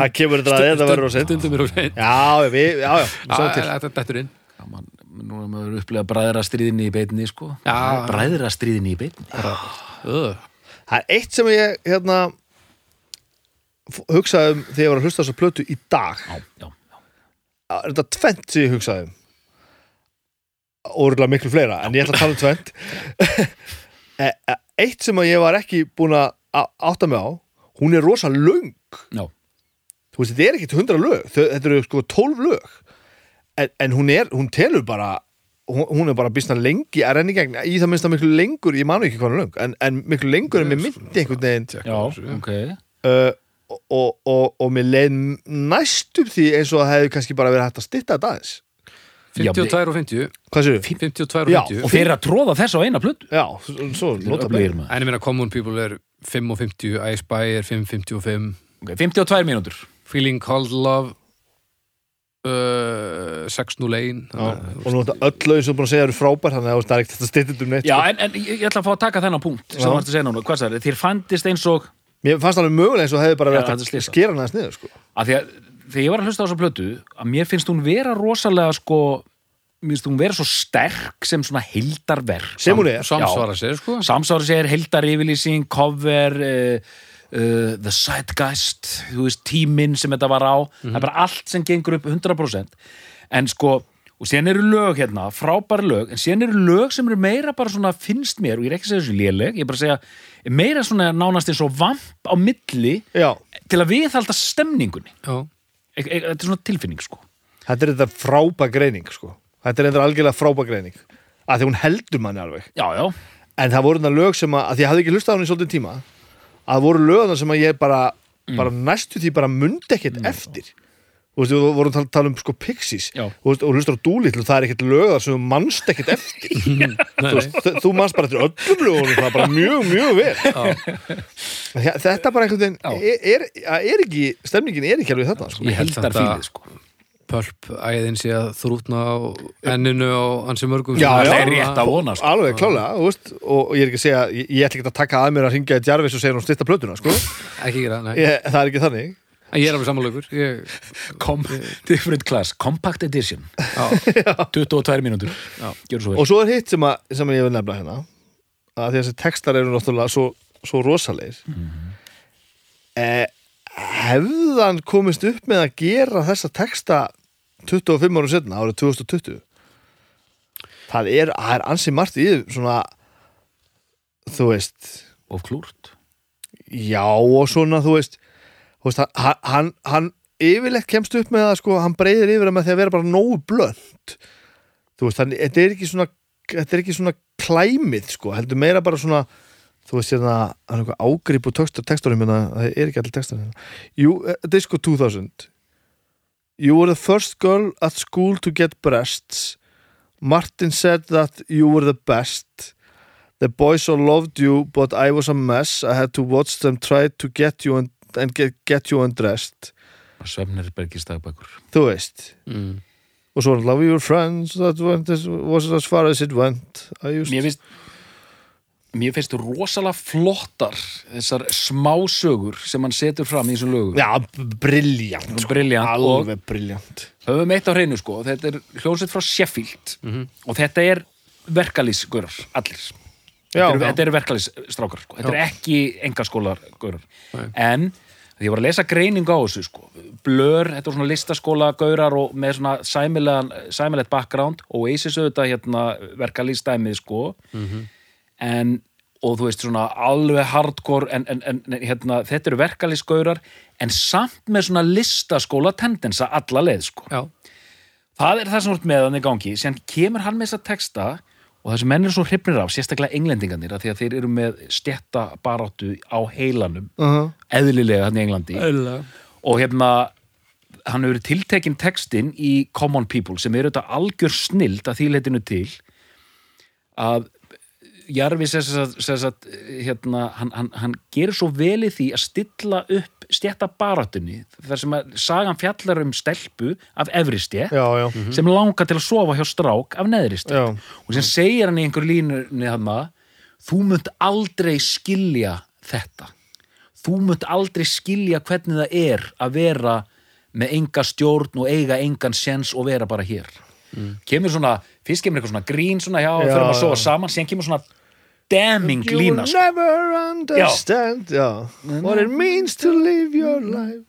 er kemur þetta að þetta verður á sent stundum er og seint Já, við, já, já, við Þetta er dætturinn Já, man, nú er maður upplega bræðra stríðinni í beinni sko. Já. bræðra stríðinni í beinni Það er eitt sem ég hérna hugsaði um þegar ég var að hlusta þessa plötu í dag. Já, já, já. er þetta tvent sem ég hugsaði um? Órulega miklu fleira en ég ætla að tala um tvent. E- <laughs> e- Eitt sem ég var ekki búin að átta mig á hún er rosa já. þú veist, þetta er ekkit hundra lög þetta eru sko tólf lög. En, en hún er, hún telur bara hún, er bara býstna lengi að renni gegn í það minnst að miklu lengur, ég manu ekki hvað hún er löng en, en miklu lengur en mér myndi einhvern veginn. Já ok. uh, og, og, og, og mér leið næstum því eins og það hefði kannski bara verið hægt að stytta þetta aðeins. 52 og 50 hvað séu? 52 og Já, 50 og þeir að tróða þess á eina plötu. Já, svo, bene. maður. En ég meina Common People er 5 og 50 I Spy er 5 55 okay, 52 mínútur. Feeling Called Love uh, 601 Já, og nú þetta öll lögin sem þú búin að segja eru frábær þannig að það er ekkert þetta styttið um neitt Já, sko. en, en ég ætla að fá að taka þennan punkt sem Já. varst að segja núna, hvað það er, þér fandist eins og Mér fannst alveg mögulega eins og það hefði bara verið er að slysað. skera hann aðeins niður sko. að því að þegar ég var að hlusta á þessa plötu að mér finnst hún vera rosalega sko mér finnst hún vera svo sterk sem svona hildarverk Sem hún er. Samsvara sér sko samsára sér hildar yfirlýsing, cover uh, uh, the zeitgeist tíminn sem þetta var á. Það er bara allt sem gengur upp 100% en sko, og síðan eru lög hérna, frábæri lög, en síðan eru lög sem eru meira bara svona, finnst mér, og ég er ekki að segja þessu léleg, ég er bara að segja, meira svona nánast eins og vamp á milli Já, til að viðhalda stemningunni. Já, e e þetta er svona tilfinning sko. Þetta er þetta frábæk greining sko. Þetta er þetta algjörlega frábæk greining. Að því hún heldur manni alveg. Já, já, en það voru þetta lög sem að, að því ég hafði ekki hlustað á hann í svolítið tíma að voru lögðan sem að ég bara, bara næstu því bara mundi ekkert eftir. Þú veist, við vorum að tala, tala um sko Pixies. Já. Þú veist, og hlustar á Doolittle, það er ekkert lögðar sem þú manst ekkert eftir. <laughs> Þú, veist, þú manst bara eftir öllum lögunum það er bara mjög, mjög vel. <laughs> Þetta bara einhvern veginn er, er, er ekki, stemningin er ekki alveg þetta sko. ég held fílið sko pölp æðin sé að þrútna á enninu á ansi mörgum Já, það er rétt að vona sko. Alveg klálega, þú veist, og, og ég er ekki að segja ég, ég ætla ekki að taka að mér að ringja í Jarvis og segja hún styrta plötuna, sko. Ekki gera, nei. Ég, það er ekki þannig. En ég er alveg samanlaugur ég, Com different class, compact edition. Já, 22 mínútur. Svo vel. Og svo er hitt sem, að, sem ég vil nefna hérna að þessi textar eru náttúrulega svo, svo rosalegir eh, hefðan komist upp með að gera þessa texta 25 árum setna, árið 2020 það er, það er ansi margt í svona þú veist. Of klúrt. Já og svona þú veist, þú veist hann, hann, hann yfirleitt kemst upp með að sko, hann breyðir yfir það með því að vera bara nógu blönd þú veist, þannig, þetta er ekki svona þetta er ekki svona klæmið sko, heldur meira bara svona þú veist hérna, hann er eitthvað ágrip og textur, texturum hérna, það er ekki allir textur hérna. you, uh, Disco 2000 you were the first girl at school to get breasts Martin said that you were the best The boys all loved you, but I was a mess. I had to watch them try to get you and, and get, get you undressed. Svefnir Bergis dagbækur Þú veist. mm. Og svo love your friends, that went as, was as far as it went. I used... Mér finnst finnst rosalega flottar þessar smásögur sem hann setur fram í þessum lögum Já, briljant. Sko. Alveg briljant. höfum eitt á hreinu sko þetta er hljómsveit frá Sheffield og þetta er verkalýsgörar allir Já, þetta eru, eru verkalýsstrákar sko. þetta er ekki engaskólar görar Nei. en því ég var að lesa greiningu á þessu sko. blör, þetta er svona listaskóla gaurar og með svona sæmilegt background og Oasis auðvitað hérna verkalýsdæmið sko en og þú veist svona alveg hardcore en, en, en hérna, þetta eru verkalýsgaurar en samt með svona listaskóla tendensa alla leið sko já, það er það sem vart með hann í gangi síðan kemur hann með þessa texta og þessi menn eru svo hrifnir af, sérstaklega englendingarnir því að þeir eru með stjætta baráttu á heilanum, Uh -huh. eðlilega hann í Englandi Ölla. og hérna hann hefur tiltekinn textin í Common People sem eru þetta algjör snild að því leitinu til að Jarvis sagt, hérna, hann, hann, hann gerir svo vel í því að stilla upp stjætta baráttunni þar sem að sagan fjallar um stelpu af efri stjætt sem langar til að sofa hjá strák af neðri stjætt og sem segir hann í einhver línunni hann þú munt aldrei skilja þetta. Þú munt aldrei skilja hvernig það er að vera með enga stjórn og eiga engan sens og vera bara hér kemur svona, fyrst kemur eitthvað svona grín svona, já, Já, fyrir að sofa já. saman síðan kemur svona damning You lína will sko. never understand. Já. what it means to live your life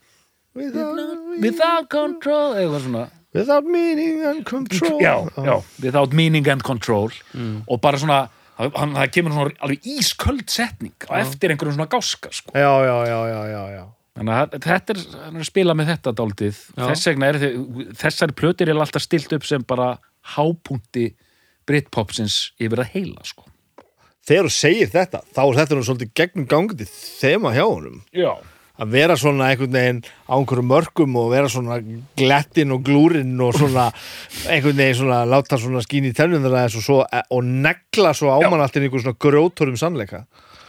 without, without control eitthvað svona. Without meaning and control. Já, já, without meaning and control. Og bara svona það kemur svona alveg ísköld setning á eftir einhverjum svona gáska sko. já, já, já, já, já, já. Þannig að þetta er, er að spila með þetta dálítið, Já. þess vegna er þessari plötur er alltaf stilt upp sem bara hápunkti Britpopsins yfir að heila sko. þegar þú segir þetta þá er þetta nú svolítið gegnum gangandi þema hjá honum já, að vera svona einhvern veginn á einhverju mörgum og vera svona glettin og glúrin og svona <laughs> einhvern veginn svona láta svona skín í tennundar aðeins og, svo, og negla svo ámann allt inn einhver svona grjótorum sannleika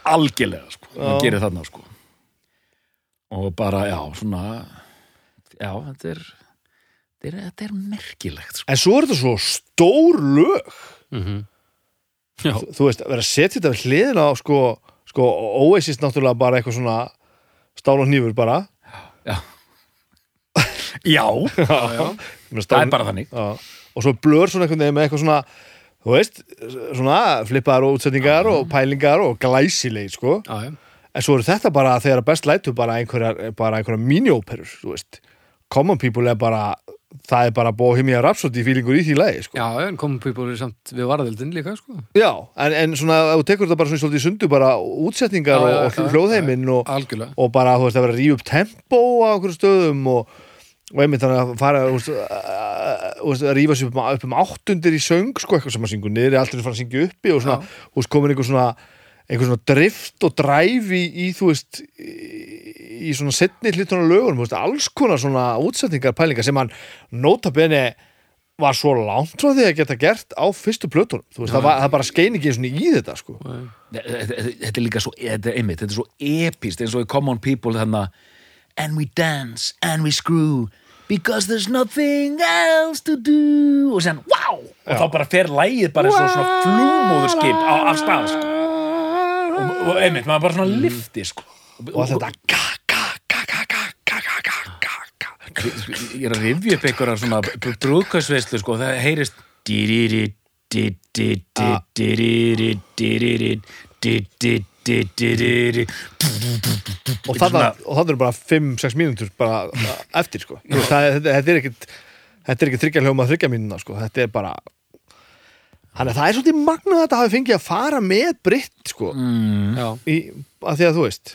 algjörlega sko. Hann gerir þarna sko. Og bara, já, svona já, þetta er þetta er, þetta er merkilegt sko. en svo er þetta svo stór lög. Mhm. Já, þú, þú veist, að vera að setja þetta við hliðina á sko, sko Oasis náttúrulega bara eitthvað svona stál og hnífur bara. Já. <laughs> Já, já, já. það er bara þannig. Já. og svo blör svona einhvern veginn með eitthvað svona þú veist, svona flippaðar og útsetningar og pælingar og glæsileg sko. Já, já en svo eru þetta bara þegar best lætu bara einhverjar, bara einhverjar mini-óperur Common People er bara það er bara Bohemia Rhapsody fílingur í því lagi, sko. Já, en komum people er samt við varðildin líka, sko. Já, en, en svona, þú tekur þetta bara svona svolítið sundu bara útsetningar Já, og, og hljóðheiminn og, og bara, þú veist, að vera að ríða upp tempo á okkur stöðum og, og einmitt þannig að fara þú veist, að, rífa sér upp, um- upp um áttundir í söng, sko, eitthvað sem að syngu niður er aldrei að fara að syngja uppi og svona, þú veist, komin einhver svona einhver svona drift og dræf í, í þú veist í, svona setni hlutuna lögunum, alls konar svona útsetningar pælingar sem hann nota bene var svo langt frá því að geta gert á fyrstu plötunum, þú veist, það, var, það bara skein ekki í þetta, sko. Þetta er líka svo, þetta er einmitt, þetta er svo epist eins og í Common People þannig að And we dance and we screw Because there's nothing else to do. Og sen, wow! Og þá bara fer lægið bara svo svona flúmóðurskip á, af stað sko. Og, einmitt, maður bara svona lifti sko. og allt þetta ga, ga, ga, ga, ga, ga, ga, ga, ga, ga. Ég er að rifja upp einhverjar svona brúðkvæsveislu sko, það heyrist dýriri, dýriri, dýriri, dýriri og þannig og þannig er bara 5-6 mínútur bara eftir sko. Það, þetta, er er ekki þryggja hljóma þryggja mínúna sko. Þetta er bara þannig að það er svolítið magnað að þetta hafi fengið að fara með britt sko. Mm. Í, að því að þú veist.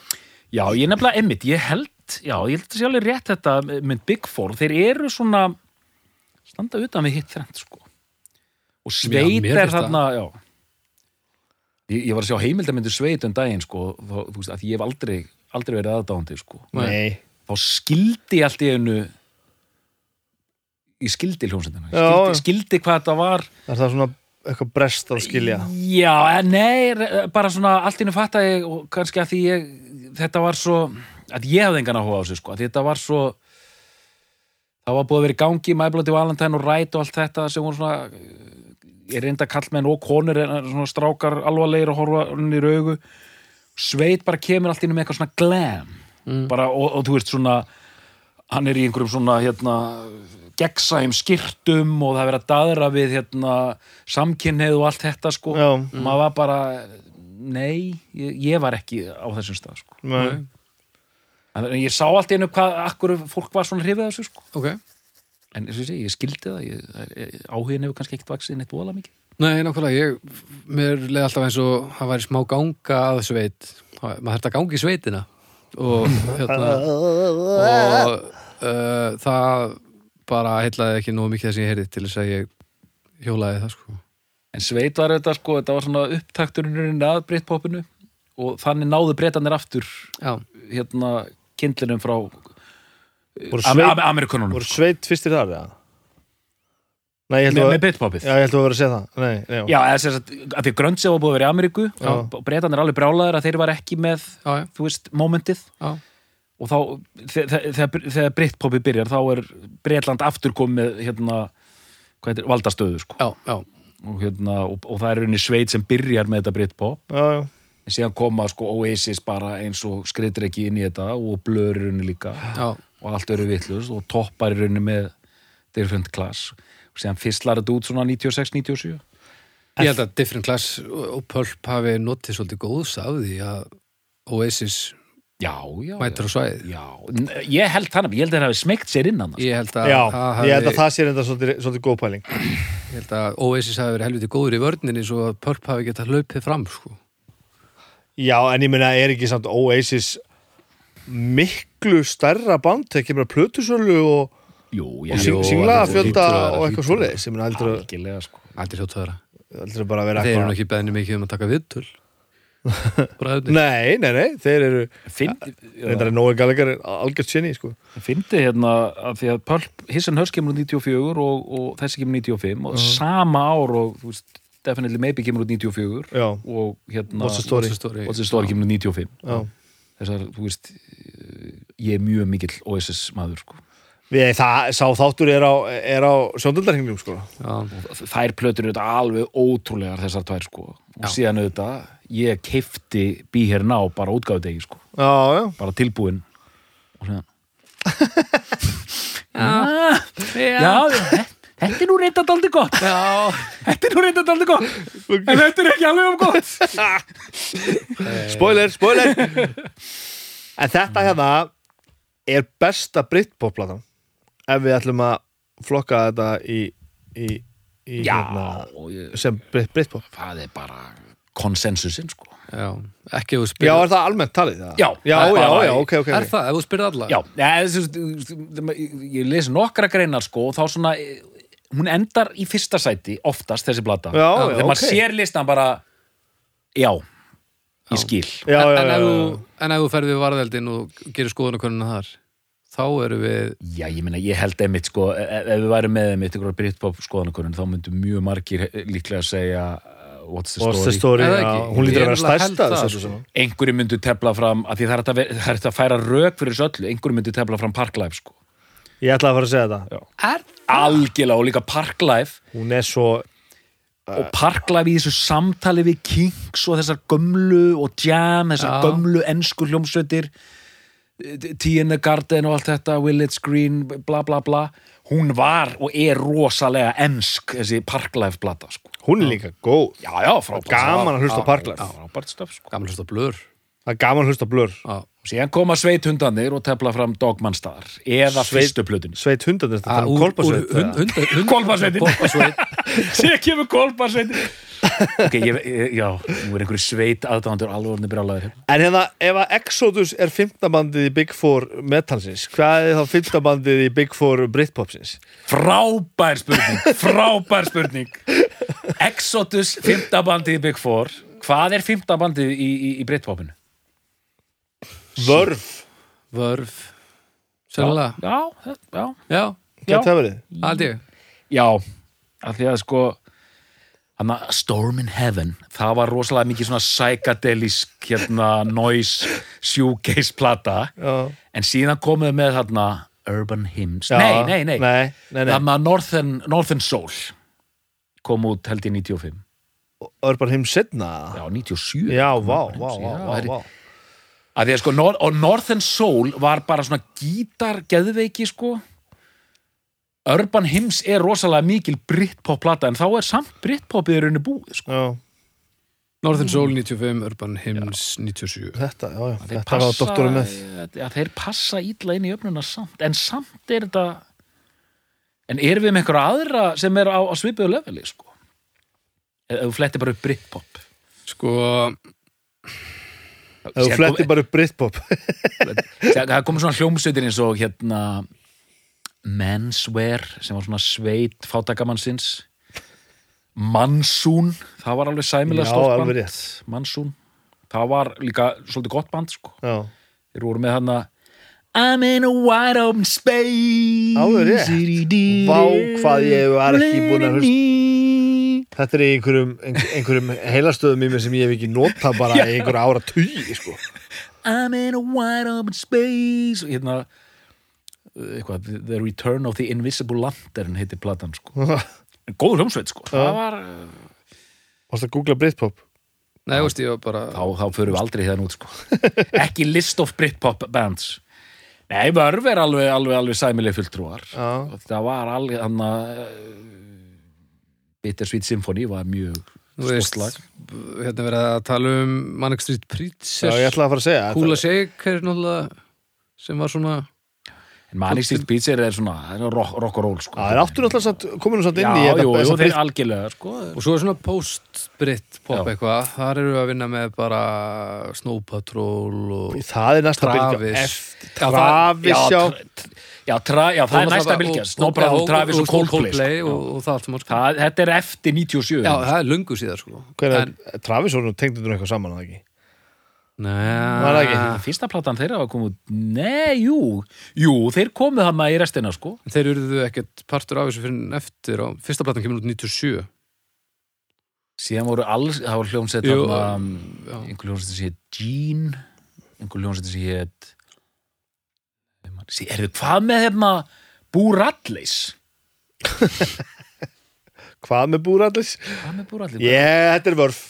Já, ég nefnilega emmitt, ég held já, ég held að sé alveg rétt þetta með Big Four, þeir eru svona standa utan við hitt þrennt sko. Og sveit er þarna já. Ég, ég var að sjá heimildamindu sveit um daginn sko, þá, þú veist, að ég hef aldrei aldrei verið aðdándi sko. Nei. þá skildi ég allt í einu ég skildi hljómsendina skildi, skildi hvað þetta var. Er það svona eitthvað brest að skilja? Já, nei, bara svona allt í einu fatta ég og kannski að því ég þetta var svo, að ég hafði engan áhuga á þessu sko, að þetta var svo það var búið að vera í gangi My Bloody Valentine og Ræt og allt þetta sem voru svona ég reynda kallmenn og konur en svona strákar alvarlegir og horfa hann í raugu. Sveit bara kemur allt einu með eitthvað svona glam. Mm. bara, og, og þú veist svona hann er í einhverjum svona hérna gegnsæjum skýrtum og það er verið að daðra við hérna samkynneið og allt þetta sko Já. maður var bara nei, ég, ég var ekki á þessum stað sko. nei. en ég sá allt einu hvað akkur fólk var svona hrifið af þessu sko. ok en eins og ég ég skildi það ég, ég, áhugin hefur kannski ekkert vaksið neitt voðalega mikið Nei, nákvæmlega, ég, mér leði alltaf eins og það væri smá ganga að sveit maður þurfti að ganga í sveitina og hérna og <laughs> uh, það bara heillaði ekki nógu mikið þess að ég heyrði til þess að ég hjólaði það sko. En sveit var þetta sko, þetta var svona upptakturinn að breytpoppinu og þannig náðu breytanir aftur Já, hérna kindlinum frá sveit, Am Amerikununum voru sveit fyrstir þar eða? nei, ég held að já, ég held að vera að segja það. Nei, nei, já. Sem sagt, að því grönnsið var búið að vera í Ameríku breytanir alveg brjálaðir að þeir var ekki með já, já, þú veist, momentið já, og þá, þe- þe- þegar, þegar Britpopi byrjar þá er Breitland aftur komið hérna, hvað heitir, valdastöðu sko. já, já. og, hérna, og, og það er rauninni sveit sem byrjar með þetta Britpop já, já. en síðan koma sko Oasis bara eins og skriður ekki inn í þetta og blur í rauninni líka já. og allt eru vittlust og toppar rauninni með different class og síðan fyrstlar þetta út svona 96-97 Ég held að Different Class og Pulp hafi notið svolítið góðs af því að Oasis Já, já, mætur á svæðið. Já. Ég held þannig, ég held að það hafi smegt sér innan það, sko. Ég held að, já það ég held að það sé reynda svolítið, svolítið góð pæling. Ég held að Oasis hafi verið helviti góður í vörninni svo að Pulp hafi getað hlaupið fram sko. Já, en ég meina, er ekki samt Oasis miklu stærra band þegar kemur að plötusölu og, Jú, og singlaðafjölda að og eitthvað að að að vera heldur bara að vera Þeir eru ekki beðni mikið um að taka viðtöl. Bræðunni Nei, nei, nei, þeir eru reyndar er Nói Gallagher algjört sinni, sko. Fyndi hérna að því að Pulp, His and Hers kemur út 94 og, og þessi kemur 95 og sama ár og veist, Definitely Maybe kemur út 94 Já, og hérna What's the Story? What's the Story? What's the Story? Kemur út 95 já. Þessar, þú veist ég er mjög mikill OSS maður sko Við, það, sá þáttur er á, er á sjóndöldarhingnum, sko. Þær plötur eru þetta alveg ótrúlegar þessar tvær sko. Og Já. síðan auðvitað ég keifti Be Here Now bara útgáðdegi sko. Já, já, bara tilbúin og svona já, þetta Þetta er nú reynda daldi gott. Já, Þetta er nú reynda daldi gott. En þetta er ekki alveg um gott. <laughs> Spoiler, spoiler. En þetta hérna er besta Britpop-platan ef við ætlum að flokka þetta í, í, í Já, hérna, ég, sem Brit, Britpop það er bara konsensusin sko já, ekki ef þú Já, spyrir er það almennt talið? það? Já, já, það já, já, ok, ok, Er það, ef þú spyrir alla? Já, þessi, ég lesi nokkra greinar sko og þá svona hún endar í fyrsta sæti oftast þessi blata Já, já, þegar maður ok. sér listan bara já, ég skil Já, en, já, en, já, ef þú, já. en ef þú ferði við varðeldin og gerir skoðanakönnuna þar þá eru við Já, ég meina, ég held einmitt sko ef, ef við værum með einmitt ykkur Britpop skoðanakonun þá myndu mjög margir líklega að segja uh, What's the What's story? the story? Ekki? hún lítur að vera stærsta sko. einhverju myndu tefla fram að því það er hægt að, er færa rök fyrir þessu öllu. Einhverju myndu tefla fram Parklife sko. Ég ætlaði að fara að segja þetta algjörlega og líka Parklife Hún er svo og Parklife í þessu samtali við Kings og þessar gömlu og Jam, þessar Já. gömlu ensku hljómsveitir Tea in the Garden og allt þetta Willits Green, bla bla bla hún var og er rosalega ensk þessi Parklife blata sko. Hún er líka góð já, já, frábært Gaman að hlusta á Parklife. sko. gamla hlusta blur? Það er gaman að hlusta blur síðan koma sveithundanir og tefla fram Dogmanstaðar eða Sveit- fyrstu plötunni Sveit hundan þetta Ah, er hund- Hvolpasveitin. Hvolpasveit. <laughs> síðan kemur Kolbarsveitin ok, ég, ég, já, nú er einhverju sveit aðdándur alveg orðinni brjálæður En hérna, ef að Exodus er fimmtabandið í Big Four metalsins, hvað er þá fimmtabandið í Big Four Britpopsins? Frábær spurning, frábær spurning Exodus, fymta bandið í Big Four Hvað er fymta bandið í, í, í Britpopinu? Vörf, Vörf Sannlega Já, já, já, Já, Já. gett það verið? ég já af því að sko hana, Storm in Heaven. Það var rosalega mikið svona psychedelisk hérna noise shoegaze plata. Já, en síðan komuðu með þarna Urban Hymns. Já. nei, nei, nei, nei, nei, nei. þarna Northern, Northern Soul kom út held ég 95 Urban Hymn setna já, 97 Já, vá, vá, Hymns, vá, vá, að því að sko, og Northern Soul var bara svona gítar geðveiki sko Urban Hymns er rosalega mikil Britpop plata en þá er samt Britpopið í rauninni búið sko. Já, Northern Soul 95, Urban Hymns 97 þetta, já, já, Þeir þetta var doktorum með. Ja, þeir passa ítla inn í öfnuna samt en samt er þetta en erum við með einhverja aðra sem er á, á svipuðu leveli sko? Ef þú fletti bara upp Britpop? Sko, Ef þú flettir bara upp Britpop. <laughs> Það komið svona hljómsveitir eins og hérna Menswear sem var svona sveit fátakamannsins Mansún það var alveg sæmilega alveg band. Mansún það var líka svolítið gott band sko þeir voru með hana I'm in a wide open space Alveg rétt. Vá, hvað ég var ekki búinn að hlusta. þetta er í einhverjum, einhver- einhverjum heilastöðum í mig sem ég hef ekki nota bara í einhverja ára tugi sko. <laughs> I'm in a wide open space hérna eitthvað, The Return of the Invisible Lantern heitir platan sko. <laughs> En góð hljómsveit sko. Það Já. var, uh, Varst að googla Britpop? nei, veist ég var bara þá, þá förum við aldrei hérna út sko. <laughs> Ekki list of Britpop bands. Nei, vörf er alveg, alveg, alveg sæmileg fulltrúar. Já, það var alveg hann að Bittersweet Symphony var mjög Þú veist, stort lag. hérna verið að tala um Manic Street já, Preachers ég ætlaði að fara að segja Kúla Shake er náttúrulega sem var svona en Manic Street Pizza er svona er rock, rock og roll sko. Já, það er áttur náttúrulega satt, komin nú satt inn já, í þetta- jú, jú, þeir algjörlega sko. Og svo er svona post-brit pop Já. eitthvað. Þar eru við að vinna með bara Snow Patrol og Það er næsta bylgja. Travis. Já, já, já, tr- já, tra, já, það er næsta bylgja. Snowball, Travis og Coldplay sko. og, og það allt sem var það, þetta er eftir 97 já, það er löngu síðar sko. Er, Travis var nú tengdur nú eitthvað saman, að það ekki? Nei, Var það ekki? fyrsta platan þeirra var komið út nei, jú, jú, þeir komuð hann í restina sko þeir eruðu ekkert partur af þessu fyrir en eftir og fyrsta platan kemur út 97 síðan voru alls, það var hljómsett já. einhver hljómsett sem hétt Jean einhver hljómsett sem hétt er þið hvað með hérna Búrallis <laughs> Hvað með búrallis? hvað með Búrallis? Ég, þetta er vörf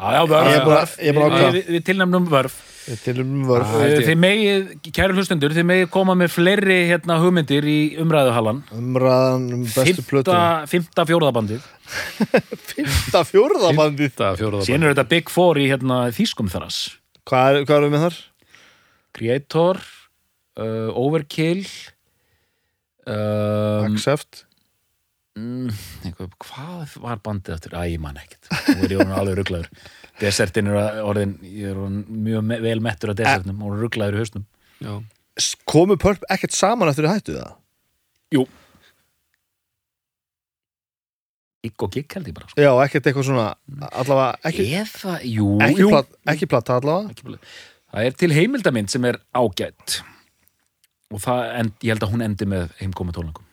já, vörf, Ég er bara- vörf. ég er bara Við- við, við tilnæmnum vörf. Til um vörf. Ah, ég. Þið megið, kæru hlustendur, þið megið koma með fleiri hérna hugmyndir í umræðuhallan umræðan um bestu plötu. Fymta, fymta fjórðabandið. <laughs> Fymta fjórðabandið? Fjóraða Síðan er þetta Big Four í hérna þýskum þaras Hvað er, hvað erum við með þar? Creator uh, Overkill um, Accept mm, eitthvað, Hvað var bandið eftir? Æ, ég man ekkert. Nú er ég orðin alveg rugglaður Desertin er orðin, ég er orðin mjög me vel mettur á desertinum og rugglaður í hausnum. Já. Komu Pulp ekkert saman eftir að hættu það? Jú. Gigg og gigg held ég bara sko. Já, ekkert eitthvað svona allavega, ekki, Eða, jú, ekki, jú. plat, ekki plata allavega. Ekki bara- Það er til heimildamind sem er ágætt. Og það, en, ég held að hún endi með heimkomi tólningum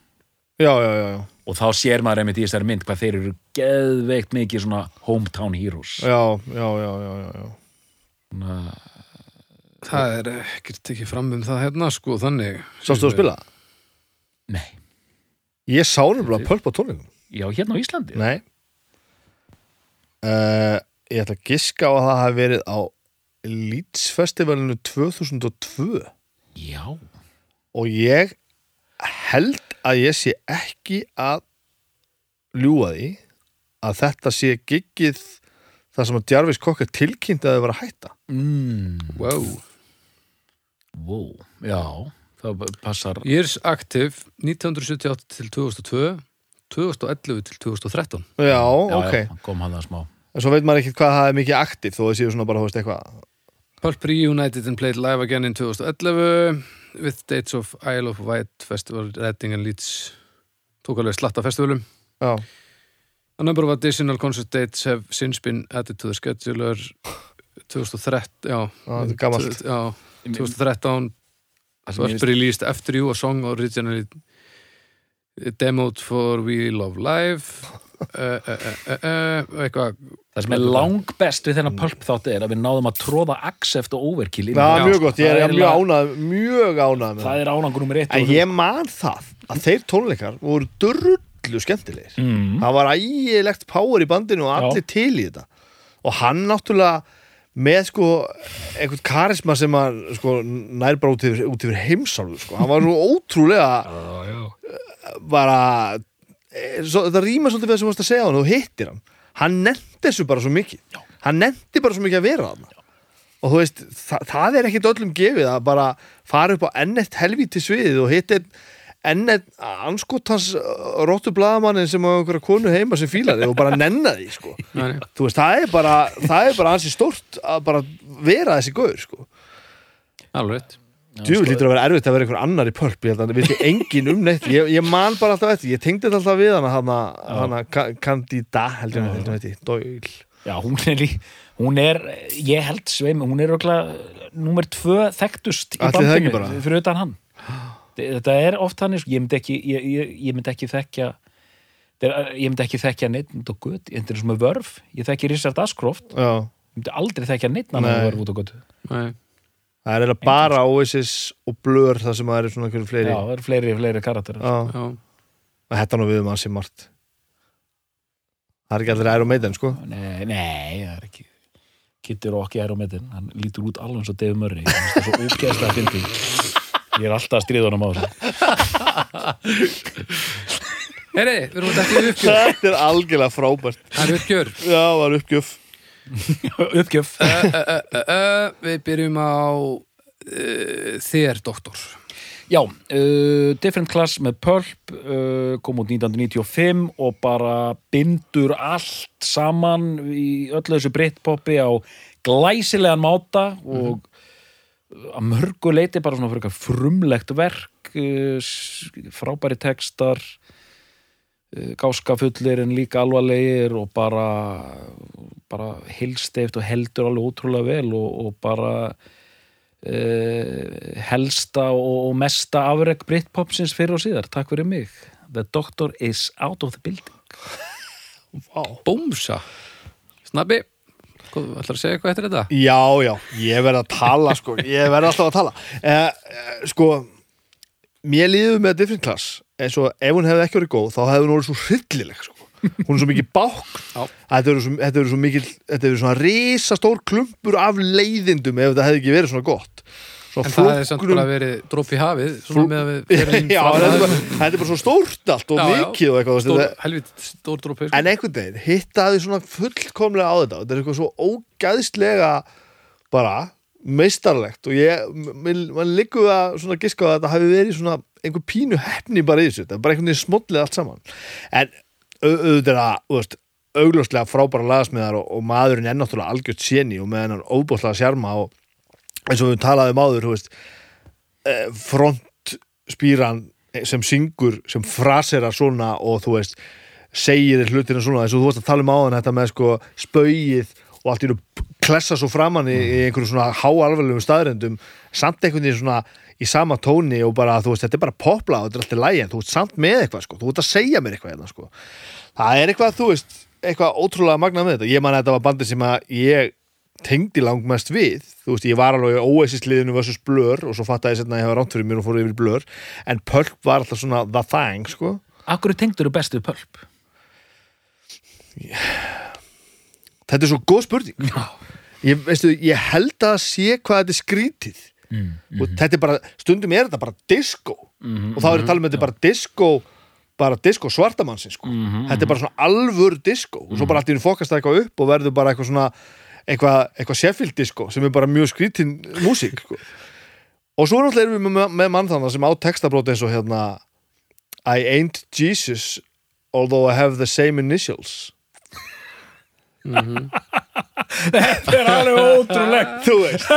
Já, já, já, já, og þá sér maður einmitt í þessari mynd hvað þeir eru geðveikt mikið svona hometown heroes. Já, já, já, já, já, já. Svona, Það er ekkert ekki fram um það hérna sko þannig. Sástu þú að spila? Nei, Ég sá nefnilega Pulp á tónleikum. Já, hérna á Íslandi? Nei. Uh, Ég ætla að giska á að það hafi verið á Leeds festivalinu 2002 Já, og ég held að ég sé ekki að ljúga því að þetta sé giggið það sem að Jarvis Kokka tilkynnti að þau var að hætta. Mm, wow. wow, já það passar. Years Active 1978 til 2002 2011 til 2013 Já, já, ok. já, kom hann það smá. En svo veit maður ekki hvað það er mikið aktiv þó að séu svona bara, þú veist, eitthvað Pulp reunited and played live again in 2011 with dates of Isle of Wight Festival, Reading and Leeds tók alveg slatta festivalum. Já, A number of additional concert dates have since been added to the scheduler. 2013 já, er já, 2013 Það Pulp released After You a song originally demoed for We Love Live eitthvað Það sem er langbest við þennan pulp þátt er að við náðum að tróða Accept og Overkill inn í Já, það. mjög gott, ég er, er mjög ánað mjög ánað með Það það er ánangur nummer eitt En ég man það að þeir tónleikar voru drullu skemmtilegir mm. það var ægilegt power í bandinu og allir til í þetta og hann náttúrulega með sko einhvern karisma sem að sko, nær bara út yfir, út yfir heimsálfu sko. hann var nú ótrúlega já, já. bara svo, þetta rýma svolítið við það sem þú varst að segja á hann og hittir hann hann nefndi þessu bara svo mikið Já. hann nefndi bara svo mikið að vera hann og þú veist, þa það er ekkit öllum gefið að bara fara upp á ennett helvíti sviðið og hitt ennett anskotans róttu bladamannin sem á einhverja konu heima sem fílar þig og bara nenna því sko. <laughs> Þú veist, það er bara það er bara ansi stórt að bara vera þessi gauður sko. alveg Djú, lítur að vera erfitt að vera einhver annar í pörp ég held að það viti engin um neitt. Ég, ég man bara alltaf eftir, ég tengdi þetta alltaf við hana hana, Candida heldur Já, hún heiti, Doyle. Já, hún er lí Hún er, ég held sveim, hún er örugglega númer tvö þekktust í ekki bandinu fyrir utan hann. Þetta er oft hann, ég myndi ekki ég, ég, ég myndi ekki þekkja þetta er- ég myndi ekki þekkja neitt út á gutt, ég myndi sem er vörf ég þekki Richard Ashcroft, Já, ég myndi aldrei þekkja neitt annan Nei. vörf út á gutt Nei. Það er eiginlega bara Oasis og Blur það sem það eru svona einhverju fleiri. Já, það eru fleiri, fleiri karakterar. Og þetta nú við um ansi margt Það er ekki allir Iron Maiden sko. Nei, nei, það er ekki. Kitty Rock er á metin, hann lítur út alveg eins og Dave Murray, það er svo ógeðslega að fyndi Ég er alltaf að stríða honum á þessu. Heyri, við erum að dætti í uppgjör Þetta er algjörlega frábært. Það er uppgjör Já, það var uppgjöf <laughs> Uppgjöf. Uh, uh, uh, Við byrjum á þér, doktor. Já, Different Class með Pulp kom út 1995 og bara bindur allt saman í öllu þessu Britpopi á glæsilegan máta og að mörgu leiti bara svona frumlegt verk frábæri textar uh, gáskafullir en líka alvarlegir og bara bara heilsteift og heldur alveg ótrúlega vel og, og bara uh, helsta og, og mesta afreg Britpopsins fyrir og síðar, takk fyrir mig. The Doctor is out of the building. <laughs> Bómsa. Snabbi, hvað, ætlar að segja eitthvað eftir þetta? Já, já, ég verð að tala sko Ég verð alltaf að tala. Eh, eh, Sko Mér líður með Different Class eins og ef hún hefði ekki verið góð þá hefði hún orðið svo hryllileg sko. hún er svo mikið bák Já. þetta eru svo, eru svo mikil þetta eru svona risastór klumpur af leiðindum ef þetta hefði ekki verið svona gott svona En það hefði samt flóknum- bara verið dróp í hafið svona með að við <laughs> já, þetta er, bara, þetta er bara svo stórt allt og Já, já. mikið og eitthvað stór, þetta, helvit stór drópi sko. en einhvern veginn hittaði svona fullkomlega á þetta þetta er eitthvað svo ógæðslega bara meistarlegt og ég, man, man liggur að svona giska að þetta hafi verið svona einhver pínu hefni bara í þessu, þetta er bara einhvern veginn smollið allt saman. En au- auðvitað er það, augljóslega frábæra lagasmiðar og, og maðurinn er náttúrulega algjört séni og með hennar óbúslega sjarma og eins og við talaðum áður þú veist, eh, frontspýran sem syngur, sem frasera svona og þú veist segir hlutina svona, eins og þú veist að tala um áðan þetta með sko spauið og allt í nú klessa svo framann í, í einhverju svona háalvarlegum staðrendum samt einhvern veginn svona í sama tóni og bara, þú veist, þetta er bara popla og þetta er alltaf lægi, en þú veist samt með eitthvað sko, þú veist að segja mér eitthvað hérna sko. Það er eitthvað, þú veist, eitthvað ótrúlega magnað með þetta, ég man að þetta var bandið sem að ég tengdi langmest við. Þú veist, ég var alveg óæsisliðinu versus blur og svo fattaði ég setna að ég hefa ránt fyrir mér og fór yfir blur. En Pulp var alltaf svona the thing, sko. Akkur tengdur þú bestu pölp? þetta er svo góð spurning. Ég, veistu, ég held að sé hvað þetta er skrítið Mm. og þetta er bara, stundum er þetta bara disco og þá er þetta talað með þetta bara disco bara disco svartamannsins sko. þetta er bara svona alvör disco og svo bara allt í einu fokast það eitthvað upp og verður bara eitthvað svona eitthvað, eitthvað Sheffield disco sem er bara mjög skrítin músík sko. og svo náttúrulega erum við með, með mann þannig sem á textabróti eins og hérna I ain't Jesus although I have the same initials Þetta er alveg ótrúlegt. Þú veist.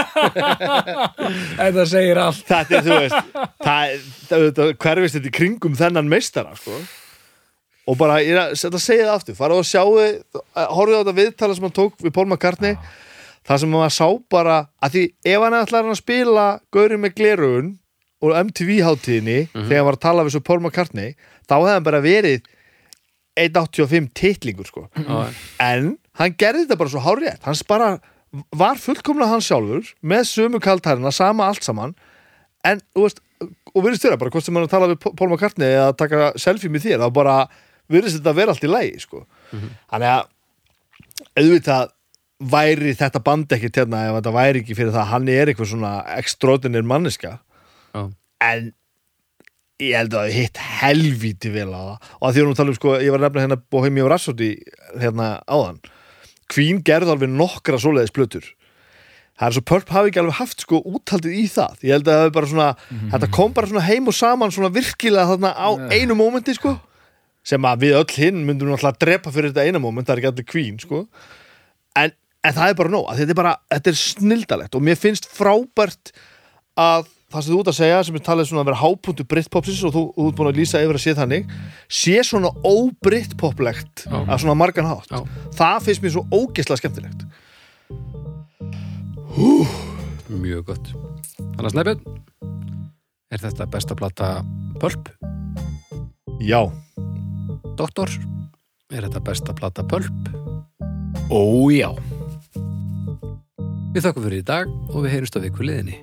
Þetta segir allt. Þetta er, þú veist það, það, það hverfist þetta í kringum þennan meistara sko. og bara, ég er að segja það aftur. Fara og sjáu, horfið á þetta viðtala sem hann tók við Paul McCartney. Það sem maður sá bara, að því ef hann ætlar hann að spila Gauri með glerugun og MTV hátíðinni þegar hann var að tala við svo Paul McCartney þá hefði hann bara verið 1.85 titlingur sko. Já, en hann gerði þetta bara svo hárétt hans bara var fullkomlega hann sjálfur með sömu kaltærina, sama allt saman. En, þú veist, og virðist þér bara hvort sem hann er að tala við Paul McCartney eða að taka selfie með þér, þá bara virðist þetta vera allt í lægi, sko. Þannig að auðvitað væri þetta band ekkert hérna ef þetta væri ekki fyrir það. Að hann er eitthvað svona extraordinær manneska já. en ég held að það hitt helvíti vel á það. Og að því að hún tala um sko, ég var nefnilega hérna Bohemian Rhapsody hérna áðan Queen gerði alveg nokkra svoleiðis plötur. Það er svo Pulp hafi ekki alveg haft sko úthaldið í það. Ég held að það hefur bara svona þetta kom bara svona heim og saman svona virkilega þarna á einu mómenti sko. Sem að við öll hinn myndum náttúrulega að drepa fyrir þetta eina móment, það er ekki allir Queen sko. En, en það er bara nóg, þetta er bara þetta er snildalegt og mér finnst frábært að það sem þú ert að segja sem er talið svona að vera hápuntu Britpopsins og þú, þú ert búin að lýsa yfir að sé þannig sé svona óbritpoplegt Já. að svona margan hátt Já. það finnst mér svo ógeðslega skemmtilegt Mjög gott Þannig að Snæbjörn Er þetta besta plata Pulp? já, Doktor? Er þetta besta plata Pulp? Ó já Við þakkum fyrir í dag og við heyrumst á viku liðinni